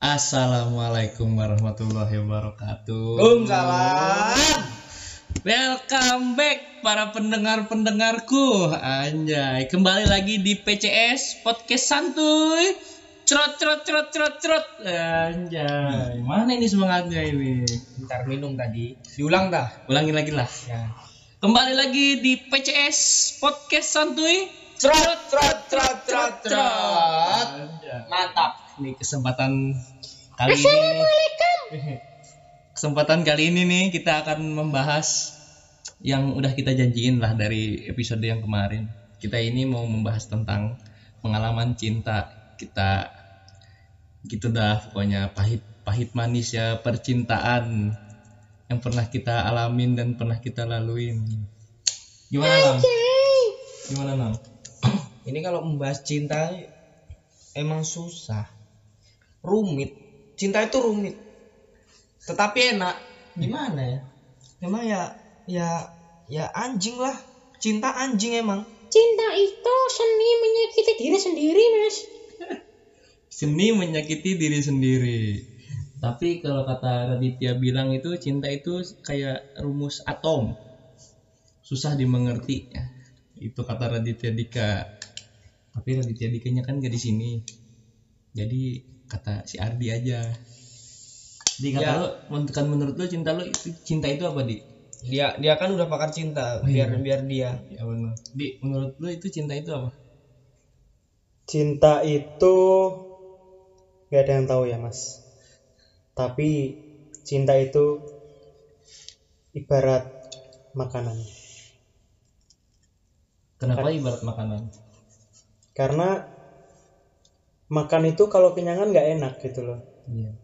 Assalamualaikum warahmatullahi wabarakatuh. Waalaikumsalam. Welcome back para pendengar-pendengarku. Anjay, kembali lagi di PCS Podcast Santuy. Cerot cerot cerot cerot cerot. Anjay, mana ini semangatnya ini? Bentar minum tadi. Diulang dah. Ulangin lagi lah. Ya. Kembali lagi di PCS Podcast Santuy. Trot trot trot trot. Anjay. Mantap. Ini kesempatan kali ini. Kesempatan kali ini nih kita akan membahas yang udah kita janjiin lah dari episode yang kemarin. Kita ini mau membahas tentang pengalaman cinta kita gitu dah pokoknya pahit pahit manis ya percintaan yang pernah kita alamin dan pernah kita laluin. Gimana Nam? Gimana Nam? Ini kalau membahas cinta emang susah. Rumit. Cinta itu rumit. Tetapi enak. Gimana ya? Emang ya ya ya anjing lah. Cinta anjing emang. Cinta itu seni menyakiti diri sendiri, Mas. Seni menyakiti diri sendiri. Tapi kalau kata Raditya bilang itu cinta itu kayak rumus atom. Susah dimengerti. Itu kata Raditya Dika. Tapi Raditya Dikanya kan gak di sini. Jadi kata si Ardi aja. Di kata Ya. lo, men- kan menurut lo cinta lo itu cinta itu apa di? Dia dia kan udah pakar cinta. Biar biar dia. Ya benar. Di menurut lo itu cinta itu apa? Cinta itu gak ada yang tahu ya mas. Tapi cinta itu ibarat makanan. Kenapa ibarat makanan? Karena makan itu kalau kenyangan gak enak gitu loh. Iya.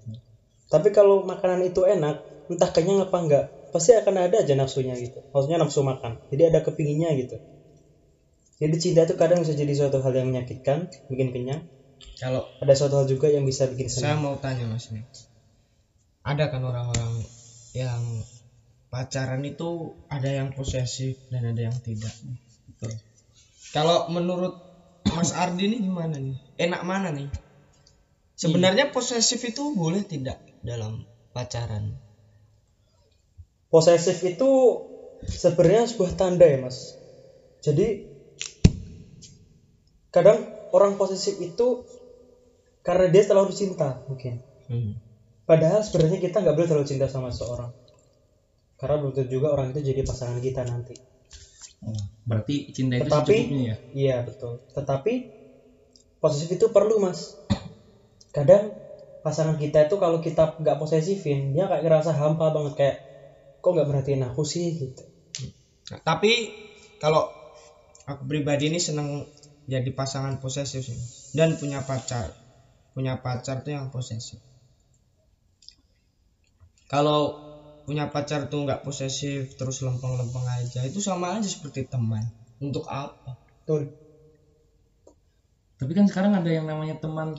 Tapi kalau makanan itu enak, entah kenyang apa enggak, pasti akan ada aja nafsunya gitu. Maksudnya nafsu makan. Jadi ada kepinginnya gitu. Jadi cinta itu kadang bisa jadi suatu hal yang menyakitkan, bikin kenyang. Kalau Ada suatu hal juga yang bisa bikin Saya senang. mau tanya mas nih. Ada kan orang-orang yang pacaran itu ada yang posesif dan ada yang tidak. Betul. Kalau menurut Mas Ardi ini gimana nih? Enak mana nih? Sebenarnya posesif itu boleh tidak dalam pacaran? Posesif itu sebenarnya sebuah tanda ya mas. Jadi kadang orang posesif itu karena dia terlalu cinta mungkin. Hmm. Padahal sebenarnya kita nggak boleh terlalu cinta sama seseorang. Karena belum tentu juga orang itu jadi pasangan kita nanti. Oh, berarti cinta itu Tetapi- secukupnya ya? Iya betul. Tetapi posesif itu perlu mas. Kadang pasangan kita itu kalau kita nggak posesifin dia kayak ngerasa hampa banget kayak kok nggak merhatiin aku sih gitu. Nah, tapi kalau aku pribadi ini senang jadi pasangan posesif sih. dan punya pacar. Punya pacar tuh yang posesif. Kalau punya pacar tuh nggak posesif terus lempeng-lempeng aja itu sama aja seperti teman. Untuk apa? Betul. Tapi kan sekarang ada yang namanya teman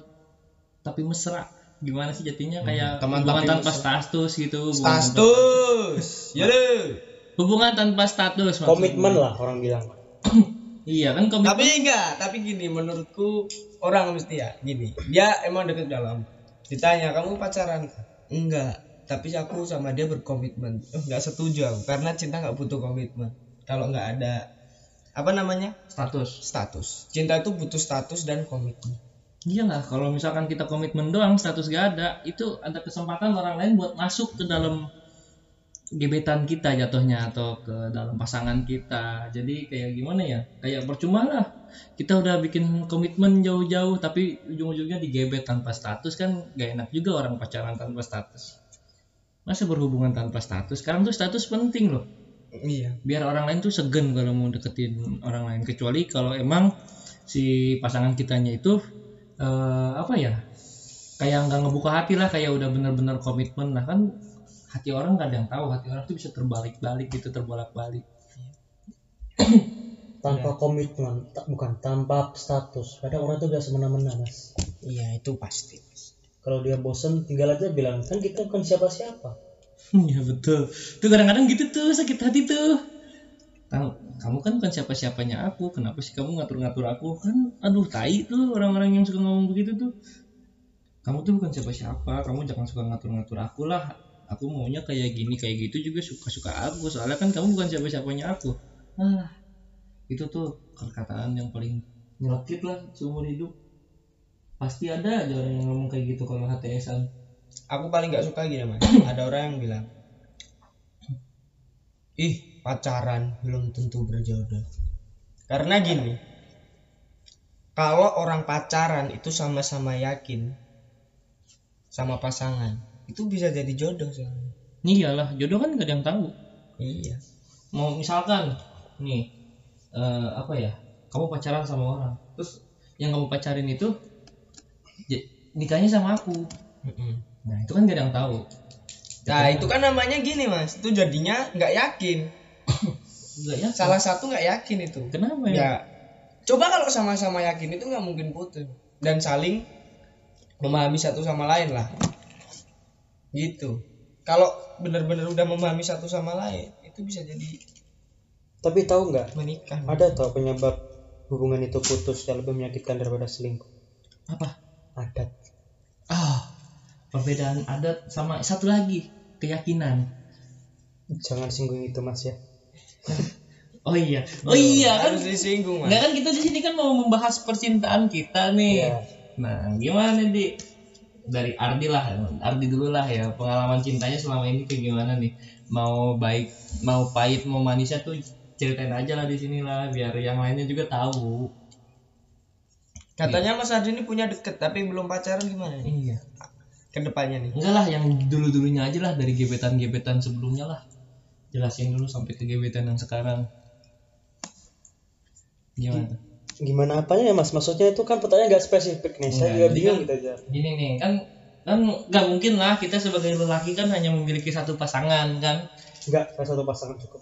tapi mesra. Gimana sih jadinya kayak teman hubungan tapi tanpa mesra. status gitu. Status. Ya. Hubungan tanpa status maksudnya. Komitmen lah orang bilang. Iya kan komitmen. Tapi enggak, tapi gini menurutku orang mesti ya gini. Dia emang deket dalam. Ditanya, "Kamu pacaran?" Enggak, tapi aku sama dia berkomitmen. Oh, enggak setuju aku karena cinta enggak butuh komitmen. Kalau enggak ada apa namanya? status. status. Cinta itu butuh status dan komitmen. Iya lah kalau misalkan kita komitmen doang status gak ada, itu ada kesempatan orang lain buat masuk ke dalam gebetan kita jatuhnya atau ke dalam pasangan kita. Jadi kayak gimana ya? Kayak percuma lah. Kita udah bikin komitmen jauh-jauh tapi ujung-ujungnya digebet tanpa status kan gak enak juga orang pacaran tanpa status. Masa berhubungan tanpa status? Sekarang tuh status penting loh. Iya. Biar orang lain tuh segen kalau mau deketin orang lain kecuali kalau emang si pasangan kitanya itu eh, apa ya? Kayak nggak ngebuka hati lah kayak udah bener-bener komitmen lah kan hati orang yang tahu hati orang tuh bisa terbalik-balik gitu terbolak-balik Tanpa komitmen, tak bukan tanpa status. Kadang orang itu udah semena-mena mas. Iya, itu pasti. Kalau dia bosen tinggal aja bilang kan kita bukan siapa-siapa. Iya betul. Tuh kadang-kadang gitu tuh sakit hati tuh. Kamu kan bukan siapa-siapanya aku. Kenapa sih kamu ngatur-ngatur aku? Kan aduh tai tuh orang-orang yang suka ngomong begitu tuh. kamu tuh bukan siapa-siapa kamu jangan suka ngatur-ngatur aku lah aku maunya kayak gini kayak gitu juga suka-suka aku soalnya kan kamu bukan siapa-siapanya aku ah itu tuh perkataan yang paling nyelekit lah seumur hidup pasti ada aja orang yang ngomong kayak gitu kalau HTSan aku paling nggak suka gini mas. Ada orang yang bilang ih pacaran belum tentu berjodoh. Karena gini kalau orang pacaran itu sama-sama yakin sama pasangan itu bisa jadi jodoh soalnya. Iyalah jodoh kan gak ada yang tahu. Iya. Mau misalkan nih eh, apa ya kamu pacaran sama orang terus yang kamu pacarin itu nikahnya sama aku. Nah itu kan gak ada yang tahu. Nah itu kan namanya gini mas. Itu jadinya nggak yakin. Enggak ya salah satu nggak yakin itu. Kenapa ya? Ya. Coba kalau sama-sama yakin itu nggak mungkin putus. Dan saling memahami satu sama lain lah. Gitu. Kalau benar-benar udah memahami satu sama lain itu bisa jadi Tapi tahu nggak? menikah. Ada tau penyebab hubungan itu putus yang lebih menyakitkan daripada selingkuh. apa Adat. ah perbedaan adat sama satu lagi keyakinan. Jangan singgung itu mas ya. oh iya. Oh iya kan harus disinggung mas. Nggak kan kita di sini kan mau membahas percintaan kita nih. Iya. nah gimana di? Dari Ardi lah Ardi dulu lah ya pengalaman cintanya selama ini kayak gimana nih? Mau baik mau pahit mau manisnya tuh ceritain aja lah di sini lah biar yang lainnya juga tahu katanya mas Adi ini punya deket tapi belum pacaran gimana nih iya ke depannya nih enggak lah yang dulu dulunya aja lah dari gebetan gebetan sebelumnya lah jelasin dulu sampai ke gebetan yang sekarang gimana Gimana apanya ya mas? Maksudnya itu kan pertanyaan nggak spesifik nih. Saya juga jadi bingung kan- gitu aja. gini nih kan kan nggak mungkin lah kita sebagai lelaki kan hanya memiliki satu pasangan kan Nggak, satu pasangan cukup.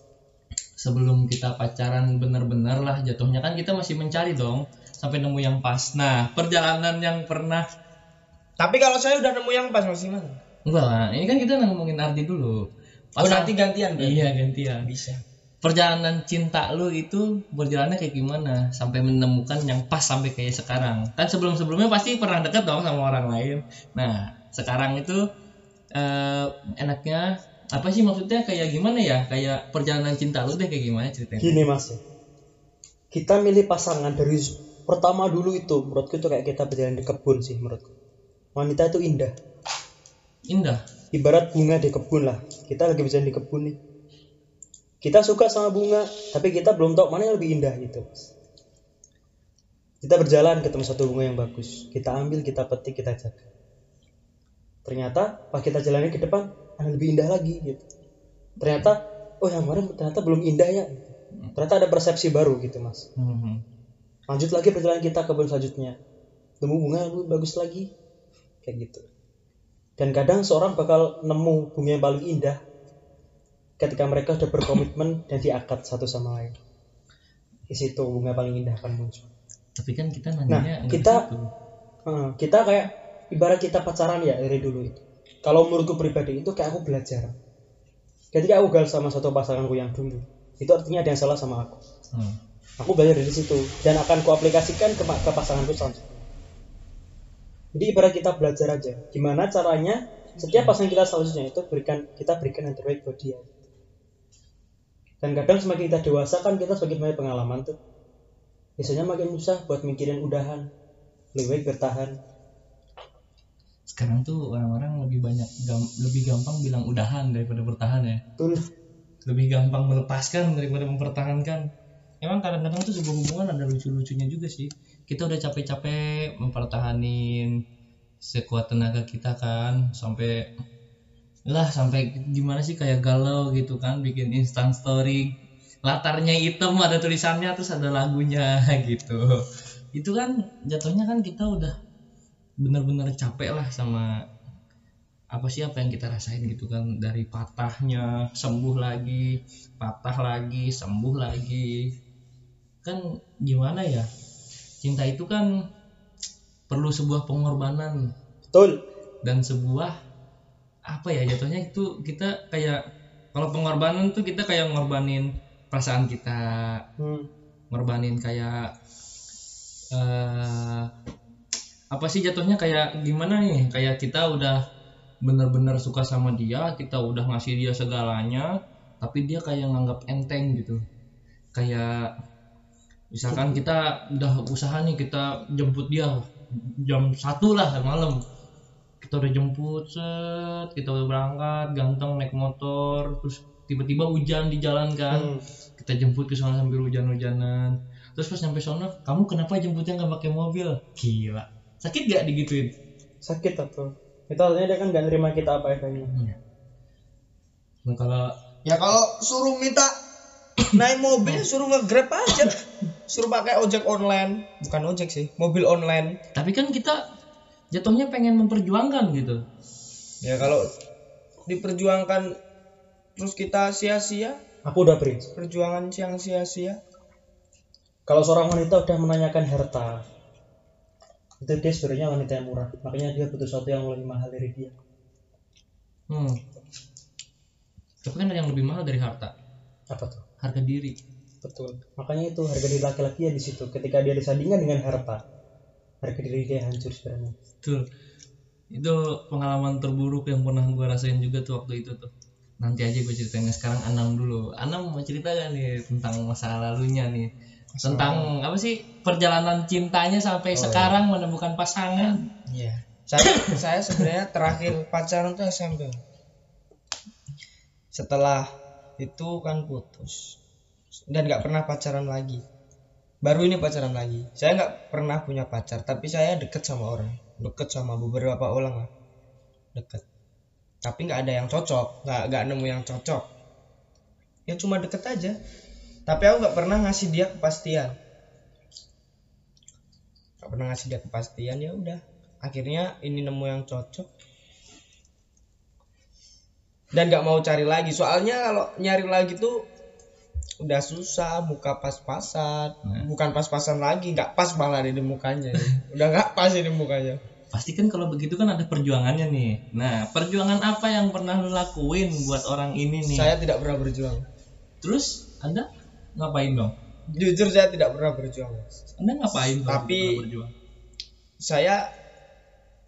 sebelum kita pacaran bener-bener lah jatuhnya kan kita masih mencari dong sampai nemu yang pas. Nah perjalanan yang pernah. Tapi kalau saya udah nemu yang pas mas gimana? Enggak lah ini kan kita ngomongin Ardi dulu. Oh nanti gantian berarti? iya gantian. Bisa. Perjalanan cinta lu itu berjalannya kayak gimana? Sampai menemukan yang pas sampai kayak sekarang. Kan sebelum sebelumnya pasti pernah deket dong sama orang lain. Nah sekarang itu eh, enaknya apa sih maksudnya? Kayak gimana ya? Kayak perjalanan cinta lu deh kayak gimana ceritanya? Gini mas. Kita milih pasangan dari pertama dulu itu menurutku itu kayak kita berjalan di kebun sih menurutku. Wanita itu indah. indah Ibarat bunga di kebun lah. Kita lagi berjalan di kebun nih. Kita suka sama bunga, tapi kita belum tahu mana yang lebih indah gitu. Kita berjalan ketemu satu bunga yang bagus. Kita ambil, kita petik, kita jaga. Ternyata pas kita jalannya ke depan, ada lebih indah lagi gitu. Ternyata, oh yang kemarin ternyata belum indah ya. Ternyata ada persepsi baru gitu mas. Mhm. Lanjut lagi perjalanan kita ke kebun selanjutnya. Nemu bunga yang lebih bagus lagi. Kayak gitu. Dan kadang seorang bakal nemu bunga yang paling indah ketika mereka sudah berkomitmen dan diakad satu sama lain. Di situ bunga paling indah akan muncul. tapi kan kita Nah, nanyanya nggak kita-. Hmm, kita kayak ibarat kita pacaran ya dari dulu itu. Kalau menurutku pribadi itu kayak aku belajar. Ketika aku gagal sama satu pasanganku yang dulu, itu artinya ada yang salah sama aku. Hmm. Aku belajar dari situ dan akan kuaplikasikan ke, ke pasanganku selanjutnya. Jadi ibarat kita belajar aja, gimana caranya setiap pasangan kita selanjutnya itu berikan kita berikan yang terbaik buat dia. Dan kadang semakin kita dewasa kan kita semakin banyak pengalaman tuh. Biasanya makin susah buat mikirin udahan, lebih baik bertahan. sekarang tuh orang-orang lebih banyak gam- lebih gampang bilang udahan daripada bertahan ya Betul. lebih gampang melepaskan daripada mempertahankan emang kadang-kadang tuh sebuah hubungan ada lucu-lucunya juga sih. Kita udah capek-capek mempertahanin sekuat tenaga kita kan sampai lah sampai gimana sih kayak galau gitu kan bikin instant story. Latarnya hitam ada tulisannya terus ada lagunya gitu. Itu kan jatuhnya kan kita udah bener-bener capek lah sama apa sih apa yang kita rasain gitu kan. Dari patahnya sembuh lagi patah lagi sembuh lagi kan gimana ya? Cinta itu kan perlu sebuah pengorbanan. Betul. dan sebuah apa ya jatuhnya itu kita kayak kalau pengorbanan tuh kita kayak ngorbanin perasaan kita. Hmm. ngorbanin kayak eh apa sih jatuhnya kayak gimana nih? Kayak kita udah bener-bener suka sama dia kita udah ngasih dia segalanya tapi dia kayak nganggap enteng gitu. Kayak misalkan kita udah usaha nih kita jemput dia jam satu lah malam. Kita udah jemput set kita udah berangkat ganteng naik motor terus tiba-tiba hujan di jalan kan. Hmm. kita jemput ke sana sambil hujan-hujanan. Terus pas nyampe sana kamu kenapa jemputnya nggak pakai mobil? Gila. Sakit gak digituin? Sakit atau itu artinya dia kan nggak nerima kita apa adanya. Nah, kalau Ya kalau suruh minta naik mobil suruh nge-grab aja. Suruh pakai ojek online, bukan ojek sih, mobil online. tapi kan kita jatuhnya pengen memperjuangkan gitu. Ya kalau diperjuangkan terus kita sia-sia, aku udah prince perjuangan yang sia-sia. kalau seorang wanita udah menanyakan harta itu dia sebenarnya wanita yang murah. Makanya dia butuh sesuatu yang lebih mahal dari dia. Hmm. tapi kan ada yang lebih mahal dari harta. Apa tuh? Harga diri betul makanya itu harga diri laki-laki ya di situ ketika dia disandingkan dengan harta harga diri dia hancur sebenarnya Betul. Itu pengalaman terburuk yang pernah gue rasain juga tuh waktu itu tuh. Nanti aja gue ceritain sekarang Anam dulu. Anam mau cerita gak nih tentang masa lalunya nih? Tentang apa sih perjalanan cintanya sampai sekarang menemukan pasangan? Iya. Saya saya sebenarnya terakhir pacaran tuh SMP. Setelah itu kan putus dan nggak pernah pacaran lagi. Baru ini pacaran lagi. Saya nggak pernah punya pacar, tapi saya deket sama orang, deket sama beberapa orang lah, deket. Tapi nggak ada yang cocok, nggak nggak nemu yang cocok. Ya cuma deket aja. Tapi aku nggak pernah ngasih dia kepastian. Nggak pernah ngasih dia kepastian ya udah akhirnya ini nemu yang cocok dan nggak mau cari lagi soalnya kalau nyari lagi tuh udah susah muka pas-pasan bukan pas-pasan lagi nggak pas malah ini mukanya udah nggak pas ini mukanya Pasti kan kalau begitu kan ada perjuangannya nih. Nah, perjuangan apa yang pernah lu lakuin buat orang ini nih? saya tidak pernah berjuang Terus Anda ngapain dong? jujur saya tidak pernah berjuang Anda ngapain Tapi- berjuang? saya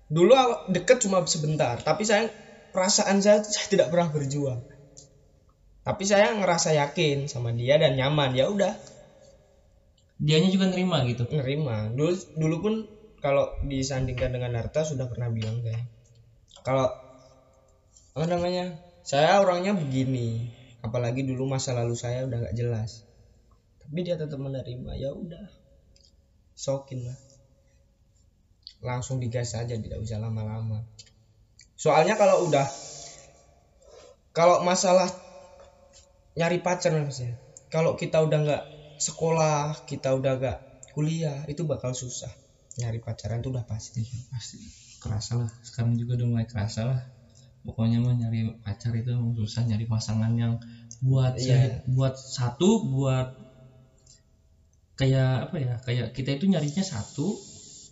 dulu deket cuma sebentar tapi saya perasaan saya saya tidak pernah berjuang tapi saya ngerasa yakin sama dia dan nyaman. Ya udah. Dianya juga nerima gitu. nerima. Dulu dulu pun kalau disandingkan dengan harta sudah pernah bilang saya kalau apa namanya saya orangnya begini. Apalagi dulu masa lalu saya udah nggak jelas. Tapi dia tetap menerima. Ya udah. Sokin lah. Langsung digas aja tidak usah lama-lama. Soalnya kalau udah kalau masalah nyari pacar mas ya kalau kita udah nggak sekolah kita udah nggak kuliah itu bakal susah. Nyari pacaran itu udah pasti. Iya, pasti. Kerasa lah. Sekarang juga udah mulai kerasa lah. Pokoknya mah nyari pacar itu emang susah nyari pasangan yang buat Iya. buat satu buat kayak apa ya kayak kita itu nyarinya satu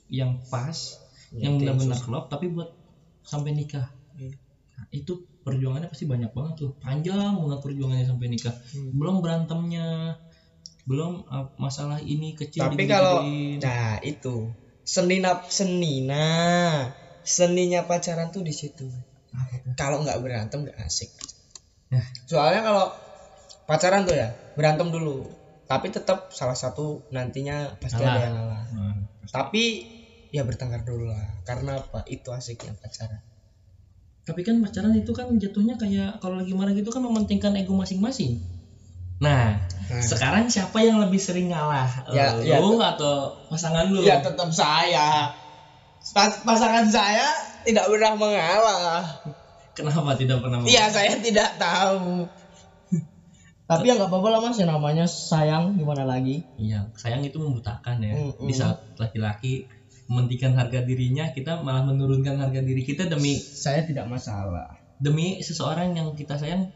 yang pas Ya, yang benar-benar klop tapi buat sampai nikah. Iya. Nah, itu perjuangannya pasti banyak banget tuh. Panjang banget perjuangannya sampai nikah. Hmm. belum berantemnya. Belum uh, masalah ini kecil tapi kalau nah itu. Seni nap seni nah seninya pacaran tuh di situ. Kalau nggak berantem nggak asik. Ya. soalnya kalau pacaran tuh ya berantem dulu. Tapi tetap salah satu nantinya pasti Kalah. ada yang ngalah Nah, tapi ya bertengkar dulu lah. Karena apa? Itu asiknya pacaran Tapi kan pacaran itu kan jatuhnya kayak kalau lagi marah gitu kan mementingkan ego masing-masing. Nah, Nah. sekarang siapa yang lebih sering ngalah? Ya, Eh, ya, lu atau pasangan lu? ya tetap saya Pas- pasangan saya tidak pernah mengalah Kenapa tidak pernah? mau? Iya saya tidak tahu. Tapi ya nggak apa-apa lah mas, ya namanya sayang gimana lagi? Iya, sayang itu membutakan ya. Mm-mm. Di saat laki-laki mementingkan harga dirinya, kita malah menurunkan harga diri kita demi Saya tidak masalah. demi seseorang yang kita sayang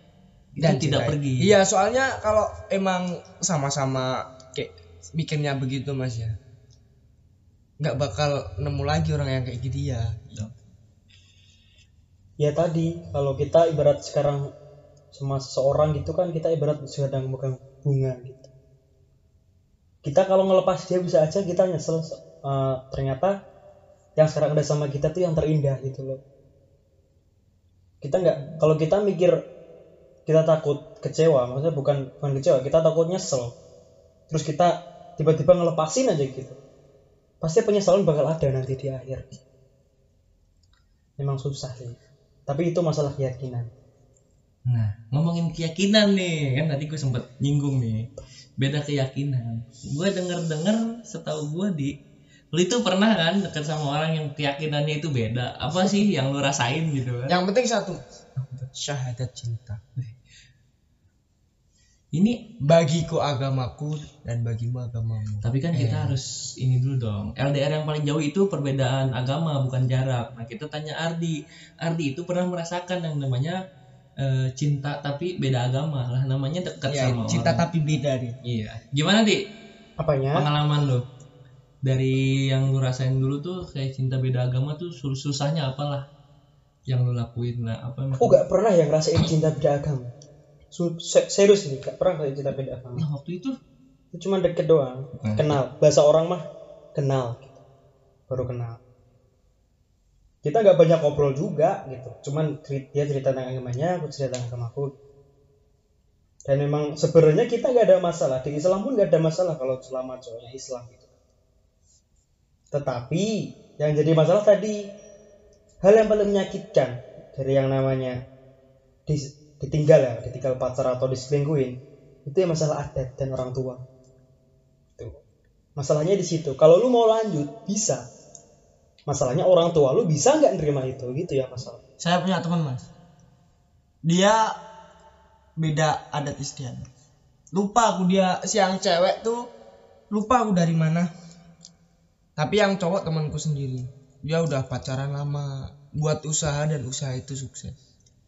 itu Dan tidak cintai. pergi. Iya soalnya kalau emang sama-sama kayak mikirnya begitu mas ya, nggak bakal nemu lagi orang yang kayak gitu ya. ya tadi kalau kita ibarat sekarang sama seseorang gitu kan kita ibarat sedang memegang bunga gitu kita kalau ngelepas dia bisa aja kita nyesel eh, ternyata yang sekarang udah sama kita tuh yang terindah gitu loh. Kita nggak kalau kita mikir kita takut kecewa maksudnya bukan bukan kecewa kita takut nyesel. Terus kita tiba-tiba ngelepasin aja gitu. Pasti penyesalan bakal ada nanti di akhir. Memang susah sih. Tapi itu masalah keyakinan. Nah, ngomongin keyakinan nih, kan tadi gue sempet nyinggung nih. Beda keyakinan. Gue denger-denger setahu gue di lu itu pernah kan deket sama orang yang keyakinannya itu beda. Apa sih yang lu rasain gitu kan? Yang penting satu. Syahadat cinta. Ini Bagiku agamaku dan bagimu agamamu. tapi kan kita harus ini dulu dong. LDR yang paling jauh itu perbedaan agama bukan jarak. Nah, kita tanya Ardi. Ardi itu pernah merasakan yang namanya eh, cinta tapi beda agama lah namanya dekat Ya, sama cinta orang. tapi beda nih. Iya. Gimana, Di? apanya pengalaman lo dari yang lu rasain dulu tuh kayak cinta beda agama tuh sus- susahnya apalah yang lu lakuin. Lah apa aku nggak pernah yang ngerasain cinta beda agama. Su- se- serius nih gak pernah ngerasain cinta beda agama. Nah waktu itu? Cuma deket doang. Hmm. kenal. Bahasa orang mah kenal gitu. baru kenal. Kita nggak banyak ngobrol juga gitu. Cuman dia cerita tentang agamanya aku cerita tentang agamaku. Dan memang sebenarnya kita nggak ada masalah. Di Islam pun nggak ada masalah kalau selama cowoknya Islam gitu tetapi yang jadi masalah tadi hal yang paling menyakitkan dari yang namanya dis- ditinggal ya ditinggal pacar atau diselingkuhin itu yang masalah adat dan orang tua Tuh. Masalahnya di situ. Kalau lu mau lanjut, bisa. Masalahnya orang tua lu bisa nggak nerima itu, gitu ya masalah. Saya punya teman mas. Dia beda adat istiadat. Lupa aku dia siang cewek tuh lupa aku dari mana. Tapi yang cowok temanku sendiri. Dia udah pacaran lama, buat usaha dan usaha itu sukses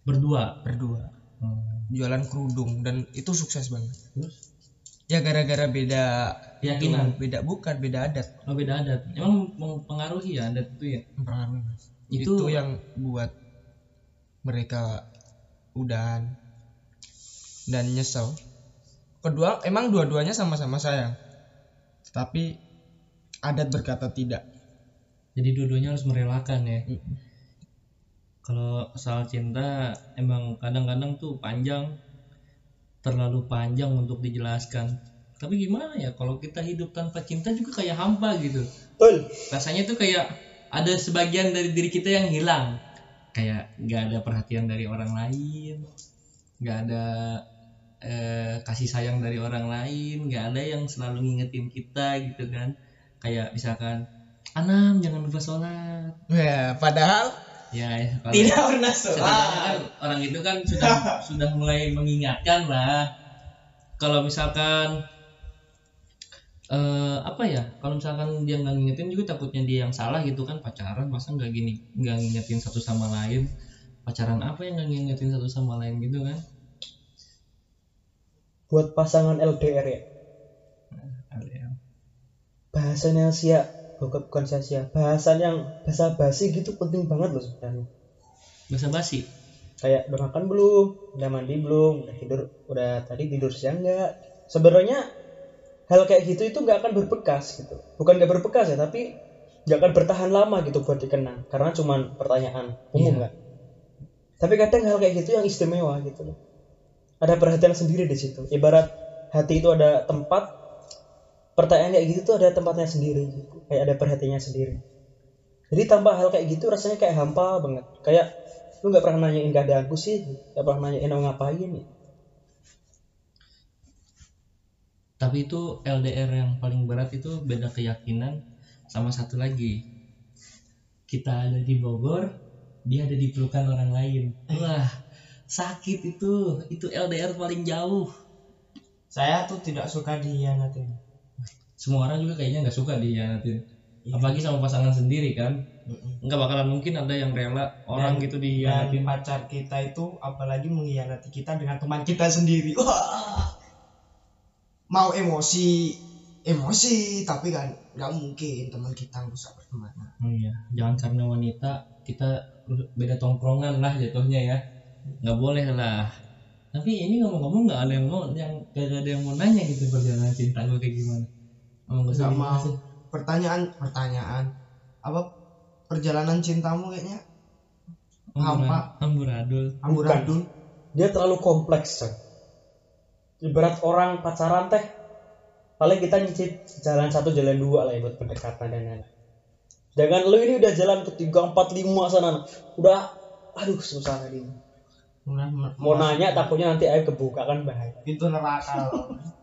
berdua berdua. Hmm. Jualan kerudung dan itu sukses banget. terus Ya gara-gara beda Keyakinan. itu, beda bukan beda adat. oh beda adat emang mempengaruhi ya adat itu ya Mempengaruhi, Mas. Itu- itu yang buat mereka udahan dan nyesel kedua emang dua-duanya sama-sama sayang tapi adat berkata tidak. Jadi dua-duanya harus merelakan ya. Kalau soal cinta emang kadang-kadang tuh panjang terlalu panjang untuk dijelaskan. Tapi gimana ya kalau kita hidup tanpa cinta juga kayak hampa gitu. Betul. rasanya tuh kayak ada sebagian dari diri kita yang hilang. Kayak nggak ada perhatian dari orang lain nggak ada eh, kasih sayang dari orang lain nggak ada yang selalu ngingetin kita gitu kan kayak misalkan Anam jangan lupa sholat. Ya padahal ya, ya kalau tidak pernah sholat. Kan orang itu kan sudah sudah mulai mengingatkan lah. Kalau misalkan eh apa ya kalau misalkan dia nggak ngingetin juga takutnya dia yang salah gitu kan pacaran masa nggak gini nggak ngingetin satu sama lain? Pacaran apa yang nggak ngingetin satu sama lain gitu kan? Buat pasangan LDR ya. Bahasanya sia, bukan bukan sia sia. Bahasan yang bahasa basi gitu penting banget loh sebenarnya. basa basi Kayak udah makan belum, udah mandi belum, udah tidur, udah tadi tidur siang nggak? Sebenarnya hal kayak gitu itu nggak akan berbekas gitu. Bukan nggak berbekas ya, tapi nggak akan bertahan lama gitu buat dikenang karena cuman pertanyaan umum Iya. kan. Tapi kadang hal kayak gitu yang istimewa gitu loh. Ada perhatian sendiri di situ. Ibarat hati itu ada tempat, pertanyaan kayak gitu tuh ada tempatnya sendiri. Gitu. Kayak ada perhatiannya sendiri. Jadi tanpa hal kayak gitu rasanya kayak hampa banget. Kayak lu nggak pernah nanyain keadaanku sih, nggak pernah nanyain mau ngapain nih. tapi itu LDR yang paling berat itu beda keyakinan sama satu lagi kita ada di Bogor dia ada di pelukan orang lain wah sakit itu itu LDR paling jauh saya tuh tidak suka dihianatin semua orang juga kayaknya nggak suka dihianatin. Apalagi sama pasangan sendiri kan? Nggak bakalan mungkin ada yang rela orang Dan- gitu dan dihianatin. pacar kita itu apalagi mengkhianati kita dengan teman kita sendiri. Wah. Mau emosi emosi tapi kan nggak mungkin teman kita rusak pertemanan. Oh iya, jangan karena wanita kita beda tongkrongan lah jatuhnya ya. Nggak boleh lah. Tapi ini ngomong-ngomong nggak ada yang mau yang gak ada yang mau nanya gitu perjalanan cinta gue kayak gimana. Ngomong gak usah nggak mau. Dibahas ya. pertanyaan pertanyaan. Apa perjalanan cintamu kayaknya? Hampa. amburadul amburadul dia terlalu kompleks Coy. ibarat orang pacaran teh paling kita nyicip jalan satu jalan dua lah ya buat pendekatan dan lain-lain. Jangan lu ini udah jalan ke tiga empat lima sana. Udah aduh susah tadi mau nanya takutnya nanti air kebuka kan bahaya. Itu neraka. loh.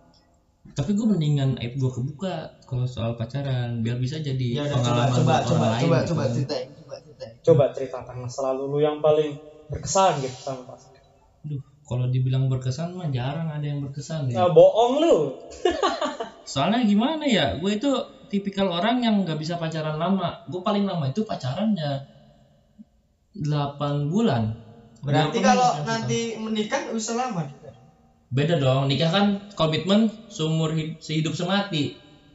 tapi gue mendingan aib gue kebuka kalau soal pacaran biar bisa jadi ya coba pengalaman coba coba orang lain coba gitu coba kan. ceritain coba ceritain coba cerita tentang masa lalu lu yang paling berkesan gitu sama pasangan Duh, kalau dibilang berkesan mah jarang ada yang berkesan nah, ya. bohong lu Soalnya gimana ya, gue itu tipikal orang yang nggak bisa pacaran lama. Gue paling lama itu pacarannya 8 bulan. berarti kalau nanti menikah bisa lama Beda dong, nikah kan komitmen seumur hid- sehidup semati.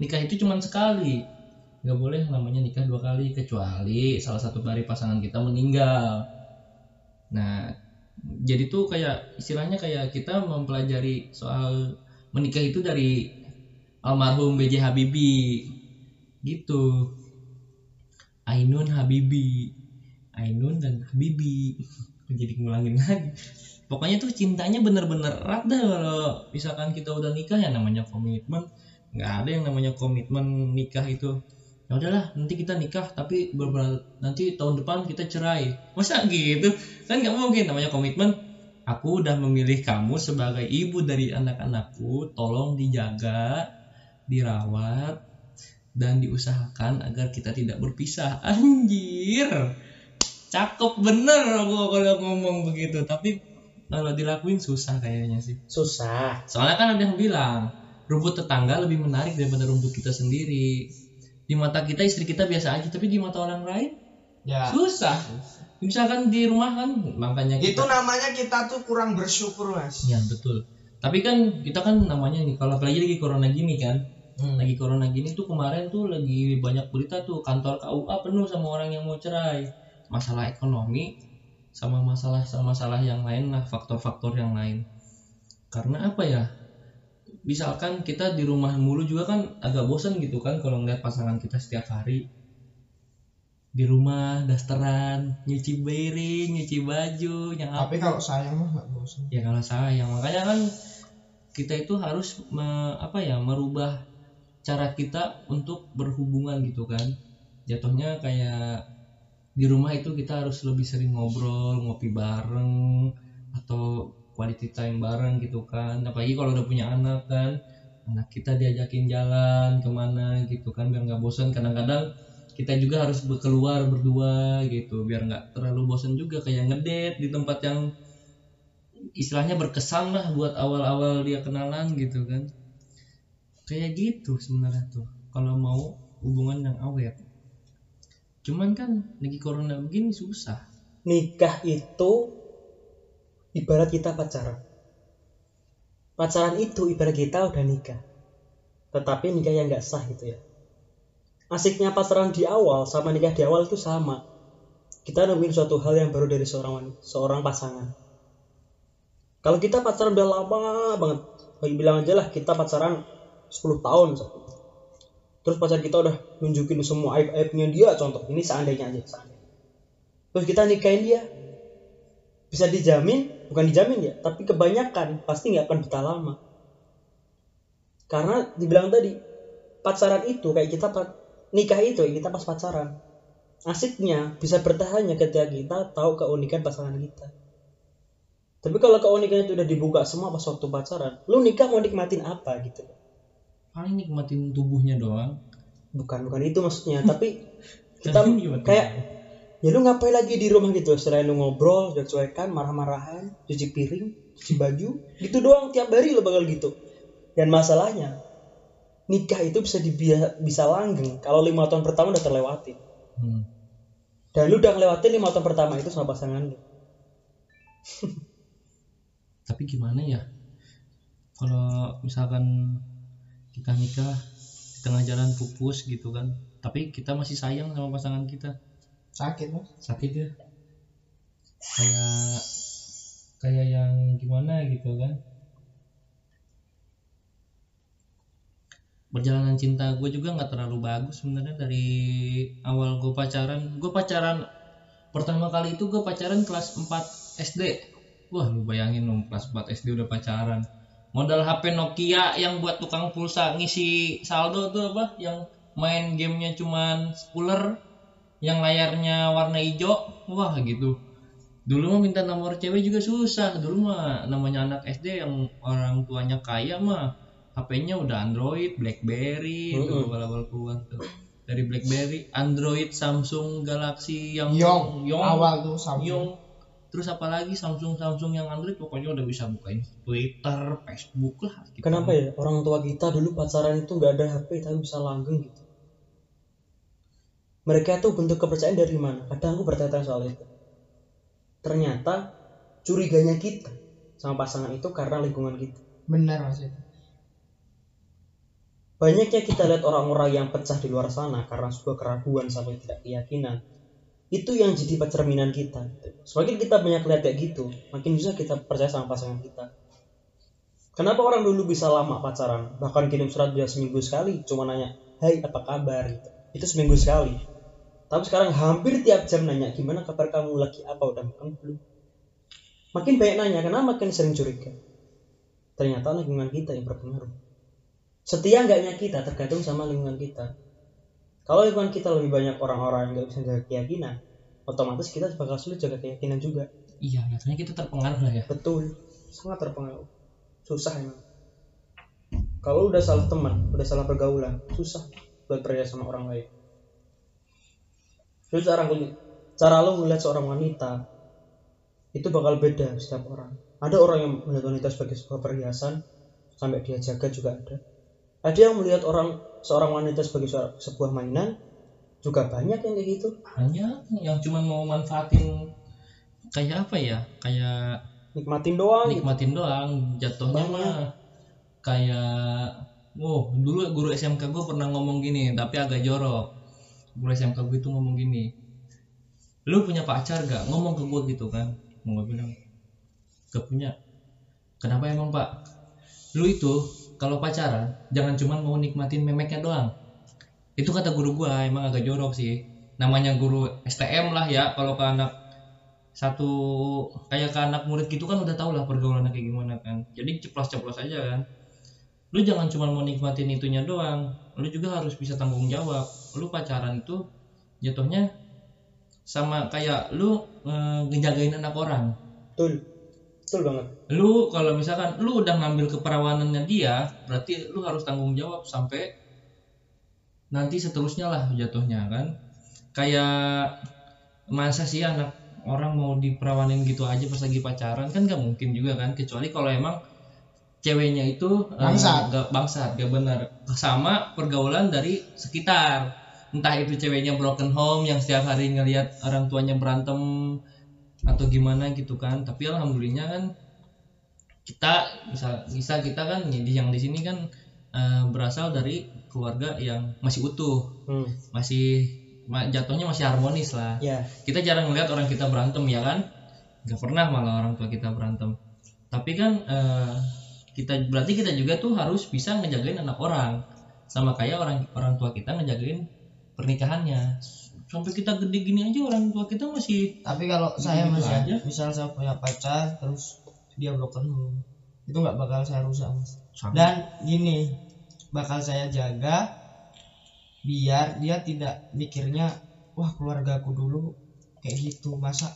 Nikah itu cuma sekali. Nggak boleh namanya nikah dua kali kecuali salah satu dari pasangan kita meninggal. Nah, jadi tuh kayak istilahnya kayak kita mempelajari soal menikah itu dari almarhum B.J. Habibie. Gitu. Ainun Habibie. Ainun dan Habibie. Jadi ngulangin lagi pokoknya tuh cintanya bener-bener erat dah kalau misalkan kita udah nikah ya namanya komitmen. Nggak ada yang namanya komitmen nikah itu. Ya udahlah nanti kita nikah tapi beberapa nanti tahun depan kita cerai. Masa gitu? Kan nggak mungkin namanya komitmen. Aku udah memilih kamu sebagai ibu dari anak-anakku tolong dijaga dirawat dan diusahakan agar kita tidak berpisah. Anjir! Cakep bener aku kalau ngomong begitu tapi kalau dilakuin susah kayaknya sih. Susah. Soalnya kan ada yang bilang rumput tetangga lebih menarik daripada rumput kita sendiri. Di mata kita istri kita biasa aja tapi di mata orang lain ya. susah. Misalkan di rumah kan makanya itu kita namanya kita tuh kurang bersyukur mas. Ya betul. Tapi kan kita kan namanya nih kalau apalagi lagi corona gini kan Hmm. lagi corona gini tuh kemarin tuh lagi banyak berita tuh kantor KUA penuh sama orang yang mau cerai. Masalah ekonomi sama masalah sama masalah yang lain lah faktor-faktor yang lain. Karena apa ya? Misalkan kita di rumah mulu juga kan agak bosan gitu kan kalau ngeliat pasangan kita setiap hari. Di rumah dasteran nyuci piring nyuci baju yang tapi kalau sayang mah nggak bosan ya kalau sayang makanya kan kita itu harus me- apa ya merubah cara kita untuk berhubungan gitu kan. Jatuhnya kayak di rumah itu kita harus lebih sering ngobrol ngopi bareng atau quality time bareng gitu kan. Apalagi kalau udah punya anak kan anak kita diajakin jalan ke mana gitu kan biar nggak bosan kadang-kadang kita juga harus keluar berdua gitu biar nggak terlalu bosan juga kayak ngedate di tempat yang istilahnya berkesan lah buat awal-awal dia kenalan gitu kan. Kayak gitu sebenarnya tuh kalau mau hubungan yang awet cuman kan lagi corona begini susah. Nikah itu ibarat kita pacaran. Pacaran itu ibarat kita udah nikah. Tetapi nikah yang nggak sah gitu ya. Asiknya pacaran di awal sama nikah di awal itu sama. Kita nemuin suatu hal yang baru dari seorang seorang pasangan. Kalau kita pacaran udah lama banget bilang aja lah kita pacaran 10 tahun. Terus pacar kita udah nunjukin semua aib-aibnya dia contoh ini seandainya aja seandainya. terus kita nikahin dia. Bisa dijamin? Bukan dijamin ya tapi kebanyakan pasti nggak akan betah lama. Karena dibilang tadi pacaran itu kayak kita nikah itu kita pas pacaran. Asiknya bisa bertahannya ketika kita tahu keunikan pasangan kita. Tapi kalau keunikan itu udah dibuka semua pas waktu pacaran lu nikah mau nikmatin apa gitu paling nikmatin tubuhnya doang. Bukan bukan itu maksudnya tapi kita kayak ya lu ngapain lagi di rumah gitu? Selain lu ngobrol dan cuekan marah-marahan cuci piring cuci baju gitu doang tiap hari lo bakal gitu. Dan masalahnya nikah itu bisa dibia- bisa langgeng kalau lima tahun pertama udah terlewati. Hmm. dan lu udah ngelewatin lima tahun pertama itu sama pasangan lu. Tapi gimana ya? Kalau misalkan kita nikah di tengah jalan pupus gitu kan. Tapi kita masih sayang sama pasangan kita. Sakit mas. Sakit ya. Kayak kayak yang gimana gitu kan. Perjalanan cinta gue juga nggak terlalu bagus sebenarnya dari awal gue pacaran. Gue pacaran pertama kali itu gue pacaran kelas 4 SD wah lu bayangin dong kelas 4 SD udah pacaran modal HP Nokia yang buat tukang pulsa ngisi saldo tuh apa? Yang main gamenya cuman spuler yang layarnya warna hijau. Wah gitu. Dulu mah minta nomor cewek juga susah. Dulu mah namanya anak SD yang orang tuanya kaya mah HP-nya udah Android, BlackBerry itu Mm-mm. awal-awal keluar tuh. Dari BlackBerry, Android, Samsung Galaxy yang Yong, Yong, awal tuh Samsung. Yong. Terus apalagi Samsung Samsung yang Android pokoknya udah bisa bukain Twitter, Facebook lah. gitu. Kenapa ya orang tua kita dulu pacaran itu nggak ada HP tapi bisa langgeng gitu. Mereka tuh bentuk kepercayaan dari mana? Kadang aku bertanya soal itu. Ternyata curiganya kita sama pasangan itu karena lingkungan kita. Benar mas itu. Banyaknya kita lihat orang-orang yang pecah di luar sana karena sebuah keraguan sampai tidak keyakinan. Itu yang jadi cerminan kita. Semakin kita banyak lihat kayak gitu, makin bisa kita percaya sama pasangan kita. Kenapa orang dulu bisa lama pacaran, bahkan kirim surat bisa seminggu sekali, cuma nanya, Hai apa kabar? Gitu. Itu seminggu sekali. Tapi sekarang hampir tiap jam nanya, gimana kabar kamu lagi apa udah makan belum? Makin banyak nanya, kenapa makin sering curiga? Ternyata lingkungan kita yang berpengaruh setia enggaknya kita tergantung sama lingkungan kita kalau lingkungan kita lebih banyak orang-orang yang nggak bisa jaga keyakinan otomatis kita bakal sulit jaga keyakinan juga. Iya, biasanya kita terpengaruh lah ya. betul. Sangat terpengaruh. Susah emang. Kalau udah salah teman udah salah pergaulan susah buat percaya sama orang lain. Itu cara cara lo melihat seorang wanita itu bakal beda setiap orang. Ada orang yang melihat wanita sebagai sebuah perhiasan sampai dia jaga juga ada. Ada yang melihat orang seorang wanita sebagai sebuah- sebuah mainan juga banyak yang kayak gitu Banyak yang cuma mau manfaatin kayak apa ya? Kayak nikmatin doang gitu. nikmatin doang jatuhnya Banyak. mah kayak oh dulu guru SMK gue pernah ngomong gini tapi agak jorok guru SMK gue itu ngomong gini lu punya pacar gak ngomong ke gue gitu kan mau gue bilang gak punya kenapa emang pak lu itu kalau pacaran jangan cuma mau nikmatin memeknya doang. Itu kata guru gua emang agak jorok sih. Namanya guru STM lah ya kalau ke anak satu kayak ke anak murid gitu kan udah tau lah pergaulannya kayak gimana kan. Jadi ceplos-ceplos aja kan. Lu jangan cuma mau nikmatin itunya doang lu juga harus bisa tanggung jawab. Lu pacaran itu jatuhnya sama kayak lu eh, ngejagain anak orang. Betul betul banget. Lu kalau misalkan lu udah ngambil keperawanannya dia berarti lu harus tanggung jawab sampai nanti seterusnya lah jatuhnya kan? Kayak masa sih anak orang mau diperawanin gitu aja pas lagi pacaran kan gak mungkin juga kan? Kecuali kalau emang ceweknya itu eh, Bangsat. gak bangsat gak benar. Sama pergaulan dari sekitar. Entah itu ceweknya broken home yang setiap hari ngelihat orang tuanya berantem atau gimana gitu kan. Tapi alhamdulillah kan kita bisa bisa kita kan yang di sini kan eh, berasal dari keluarga yang masih utuh. Hmm. masih ma- jatuhnya masih harmonis lah. Ya. Kita jarang melihat orang kita berantem ya kan? Nggak pernah malah orang tua kita berantem. Tapi kan eh, kita berarti kita juga tuh harus bisa ngejagain anak orang. Sama kayak orang orang tua kita ngejagain pernikahannya sampai kita gede gini aja orang tua kita masih Tapi kalau saya Gitu mas ya, aja. misal saya punya pacar terus dia broken home, itu nggak bakal saya rusak mas. sama Dan gini, bakal saya jaga biar dia tidak mikirnya wah keluargaku dulu kayak gitu masa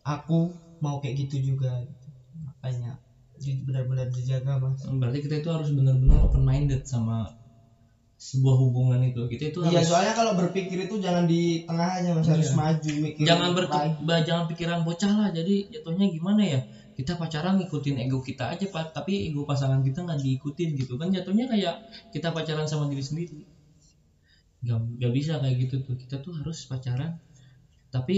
aku mau kayak gitu juga makanya benar-benar dijaga mas berarti kita itu harus benar-benar open minded sama sebuah hubungan itu. Kita itu iya harus soalnya kalau berpikir itu jangan di tengah aja mas. Harus Iya. maju mikir jangan ber baik. jangan pikiran bocah lah. Jadi jatuhnya gimana ya? Kita pacaran ngikutin ego kita aja pak. Tapi ego pasangan kita nggak diikutin gitu kan. Jatuhnya kayak kita pacaran sama diri sendiri. Nggak nggak bisa kayak gitu tuh. Kita tuh harus pacaran. Tapi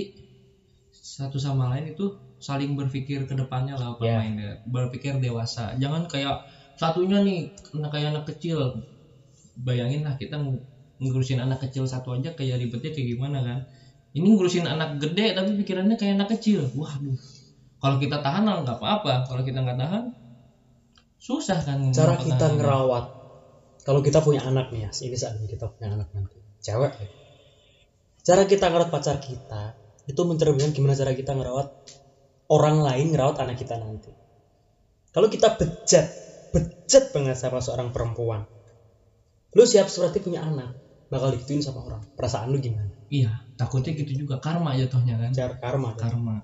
satu sama lain itu saling berpikir ke depannya lah open Ya. minded. Berpikir dewasa. Jangan kayak satunya nih anak kayak anak kecil bayangin lah kita ng- ngurusin anak kecil satu aja kayak ribetnya kayak gimana kan. Ini ngurusin anak gede tapi pikirannya kayak anak kecil. Waduh. Kalau kita tahan nggak apa-apa. Kalau kita nggak tahan susah kan cara kita ngerawat. Kalau kita punya anak nih ya ini saatnya kita punya anak nanti. Cewek. Ya. cara kita ngerawat pacar kita itu mencerminkan gimana cara kita ngerawat orang lain ngerawat anak kita nanti. Kalau kita bejat bejat banget sama seorang perempuan lu siap seperti punya anak bakal digituin sama orang. Perasaan lu gimana? Iya takutnya gitu juga. Karma jatuhnya kan. Cara karma. Kan? karma.